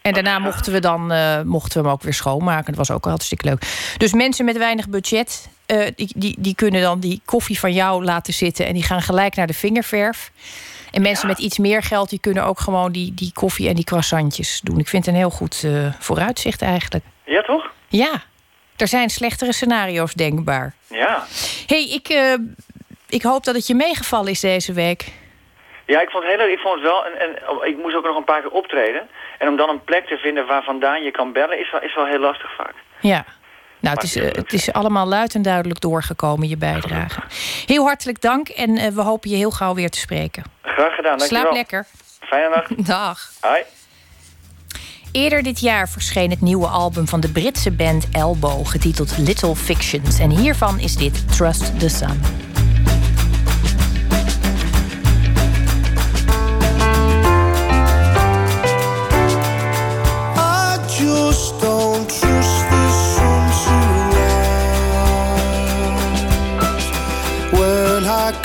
En daarna mochten we dan uh, mochten we hem ook weer schoonmaken. Dat was ook hartstikke leuk. Dus mensen met weinig budget, uh, die, die, die kunnen dan die koffie van jou laten zitten en die gaan gelijk naar de vingerverf. En mensen ja. met iets meer geld, die kunnen ook gewoon die, die koffie en die croissantjes doen. Ik vind het een heel goed uh, vooruitzicht eigenlijk. Ja, toch? Ja. Er zijn slechtere scenario's denkbaar. Ja. hey, ik, uh, ik hoop dat het je meegevallen is deze week. Ja, ik vond het heel. Ik vond het wel. En, en ik moest ook nog een paar keer optreden. En om dan een plek te vinden waar vandaan je kan bellen, is wel, is wel heel lastig vaak. Ja. Nou, het is, uh, het is allemaal luid en duidelijk doorgekomen, je bijdrage. Heel hartelijk dank en uh, we hopen je heel gauw weer te spreken. Graag gedaan, dankjewel. Slaap lekker. Fijne nacht. <laughs> Dag. Hoi. Eerder dit jaar verscheen het nieuwe album van de Britse band Elbow, getiteld Little Fictions. En hiervan is dit Trust the Sun.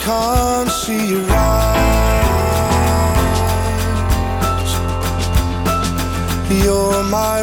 Can't see your eyes. You're my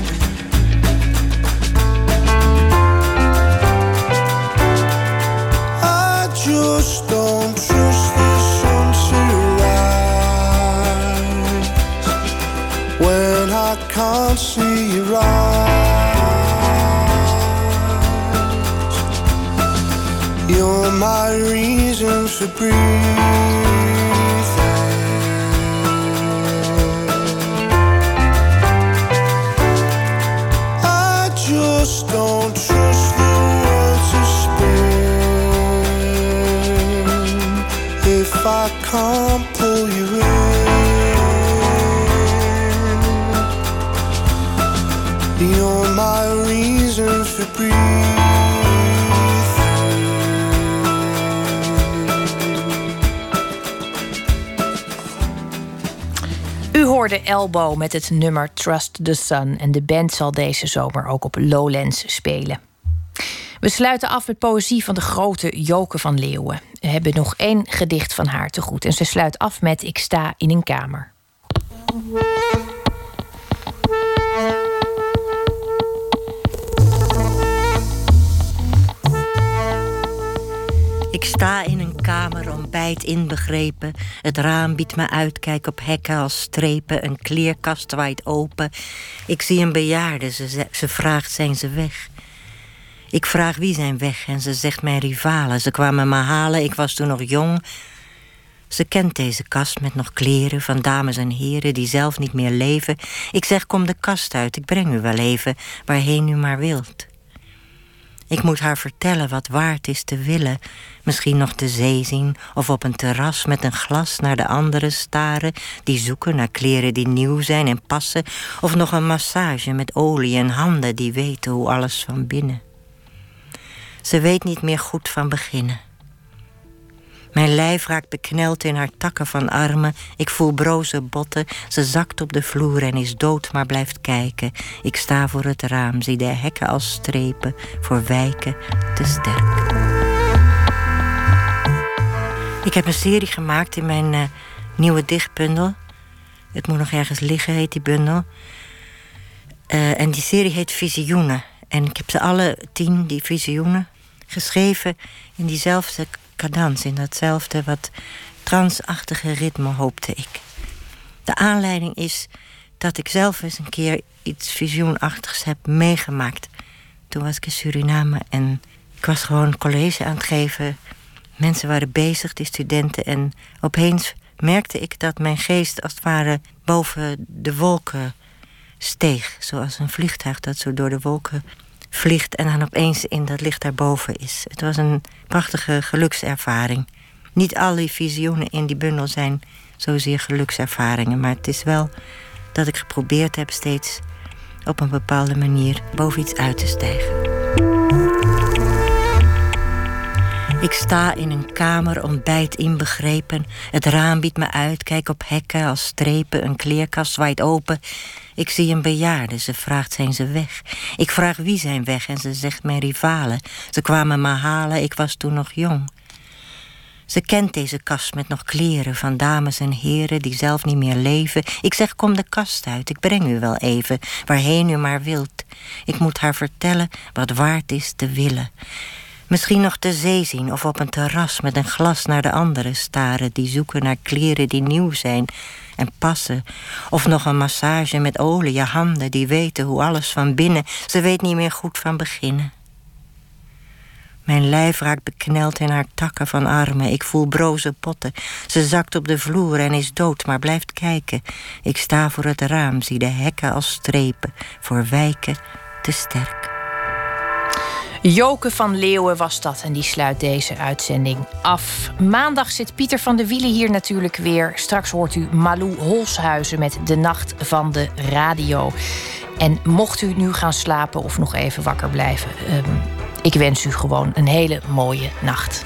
my reason for breathing. Hoorde Elbow met het nummer Trust the Sun. En de band zal deze zomer ook op Lowlands spelen. We sluiten af met poëzie van de grote Joke van Leeuwen. We hebben nog één gedicht van haar te goed. En ze sluit af met Ik sta in een kamer. Ik sta in een kamer, ontbijt inbegrepen. Het raam biedt me uitkijk op hekken als strepen. Een kleerkast waait open. Ik zie een bejaarde, ze- ze vraagt zijn ze weg. Ik vraag wie zijn weg en ze zegt mijn rivalen. Ze kwamen me halen, ik was toen nog jong. Ze kent deze kast met nog kleren van dames en heren die zelf niet meer leven. Ik zeg kom de kast uit, ik breng u wel even waarheen u maar wilt. Ik moet haar vertellen wat waard is te willen. Misschien nog de zee zien of op een terras met een glas naar de anderen staren die zoeken naar kleren die nieuw zijn en passen. Of nog een massage met olie en handen die weten hoe alles van binnen. Ze weet niet meer goed van beginnen. Mijn lijf raakt bekneld in haar takken van armen. Ik voel broze botten. Ze zakt op de vloer en is dood, maar blijft kijken. Ik sta voor het raam, zie de hekken als strepen. Voor wijken te sterk. Ik heb een serie gemaakt in mijn eh, nieuwe dichtbundel. Het moet nog ergens liggen, heet die bundel. Eh, en die serie heet Visioenen. En ik heb ze alle tien, die visioenen, geschreven in diezelfde cadans, in datzelfde wat transachtige ritme, hoopte ik. De aanleiding is dat ik zelf eens een keer iets visioenachtigs heb meegemaakt. Toen was ik in Suriname en ik was gewoon college aan het geven. Mensen waren bezig, die studenten. En opeens merkte ik dat mijn geest als het ware boven de wolken steeg. Zoals een vliegtuig dat zo door de wolken vliegt en dan opeens in dat licht daarboven is. Het was een prachtige gelukservaring. Niet al die visioenen in die bundel zijn zozeer gelukservaringen, maar het is wel dat ik geprobeerd heb steeds op een bepaalde manier boven iets uit te stijgen. Ik sta in een kamer, ontbijt inbegrepen. Het raam biedt me uit, kijk op hekken als strepen. Een kleerkast waait open. Ik zie een bejaarde, ze vraagt zijn ze weg. Ik vraag wie zijn weg en ze zegt mijn rivalen. Ze kwamen me halen, ik was toen nog jong. Ze kent deze kast met nog kleren van dames en heren die zelf niet meer leven. Ik zeg kom de kast uit, ik breng u wel even, waarheen u maar wilt. Ik moet haar vertellen wat waard is te willen. Misschien nog de zee zien of op een terras met een glas naar de anderen staren die zoeken naar kleren die nieuw zijn en passen. Of nog een massage met olie, je handen die weten hoe alles van binnen. Ze weet niet meer goed van beginnen. Mijn lijf raakt bekneld in haar takken van armen. Ik voel broze potten. Ze zakt op de vloer en is dood, maar blijft kijken. Ik sta voor het raam, zie de hekken als strepen. Voor wijken te sterk. Joke van Leeuwen was dat en die sluit deze uitzending af. Maandag zit Pieter van de Wielen hier natuurlijk weer. Straks hoort u Malou Holshuizen met De Nacht van de Radio. En mocht u nu gaan slapen of nog even wakker blijven... ehm, ik wens u gewoon een hele mooie nacht.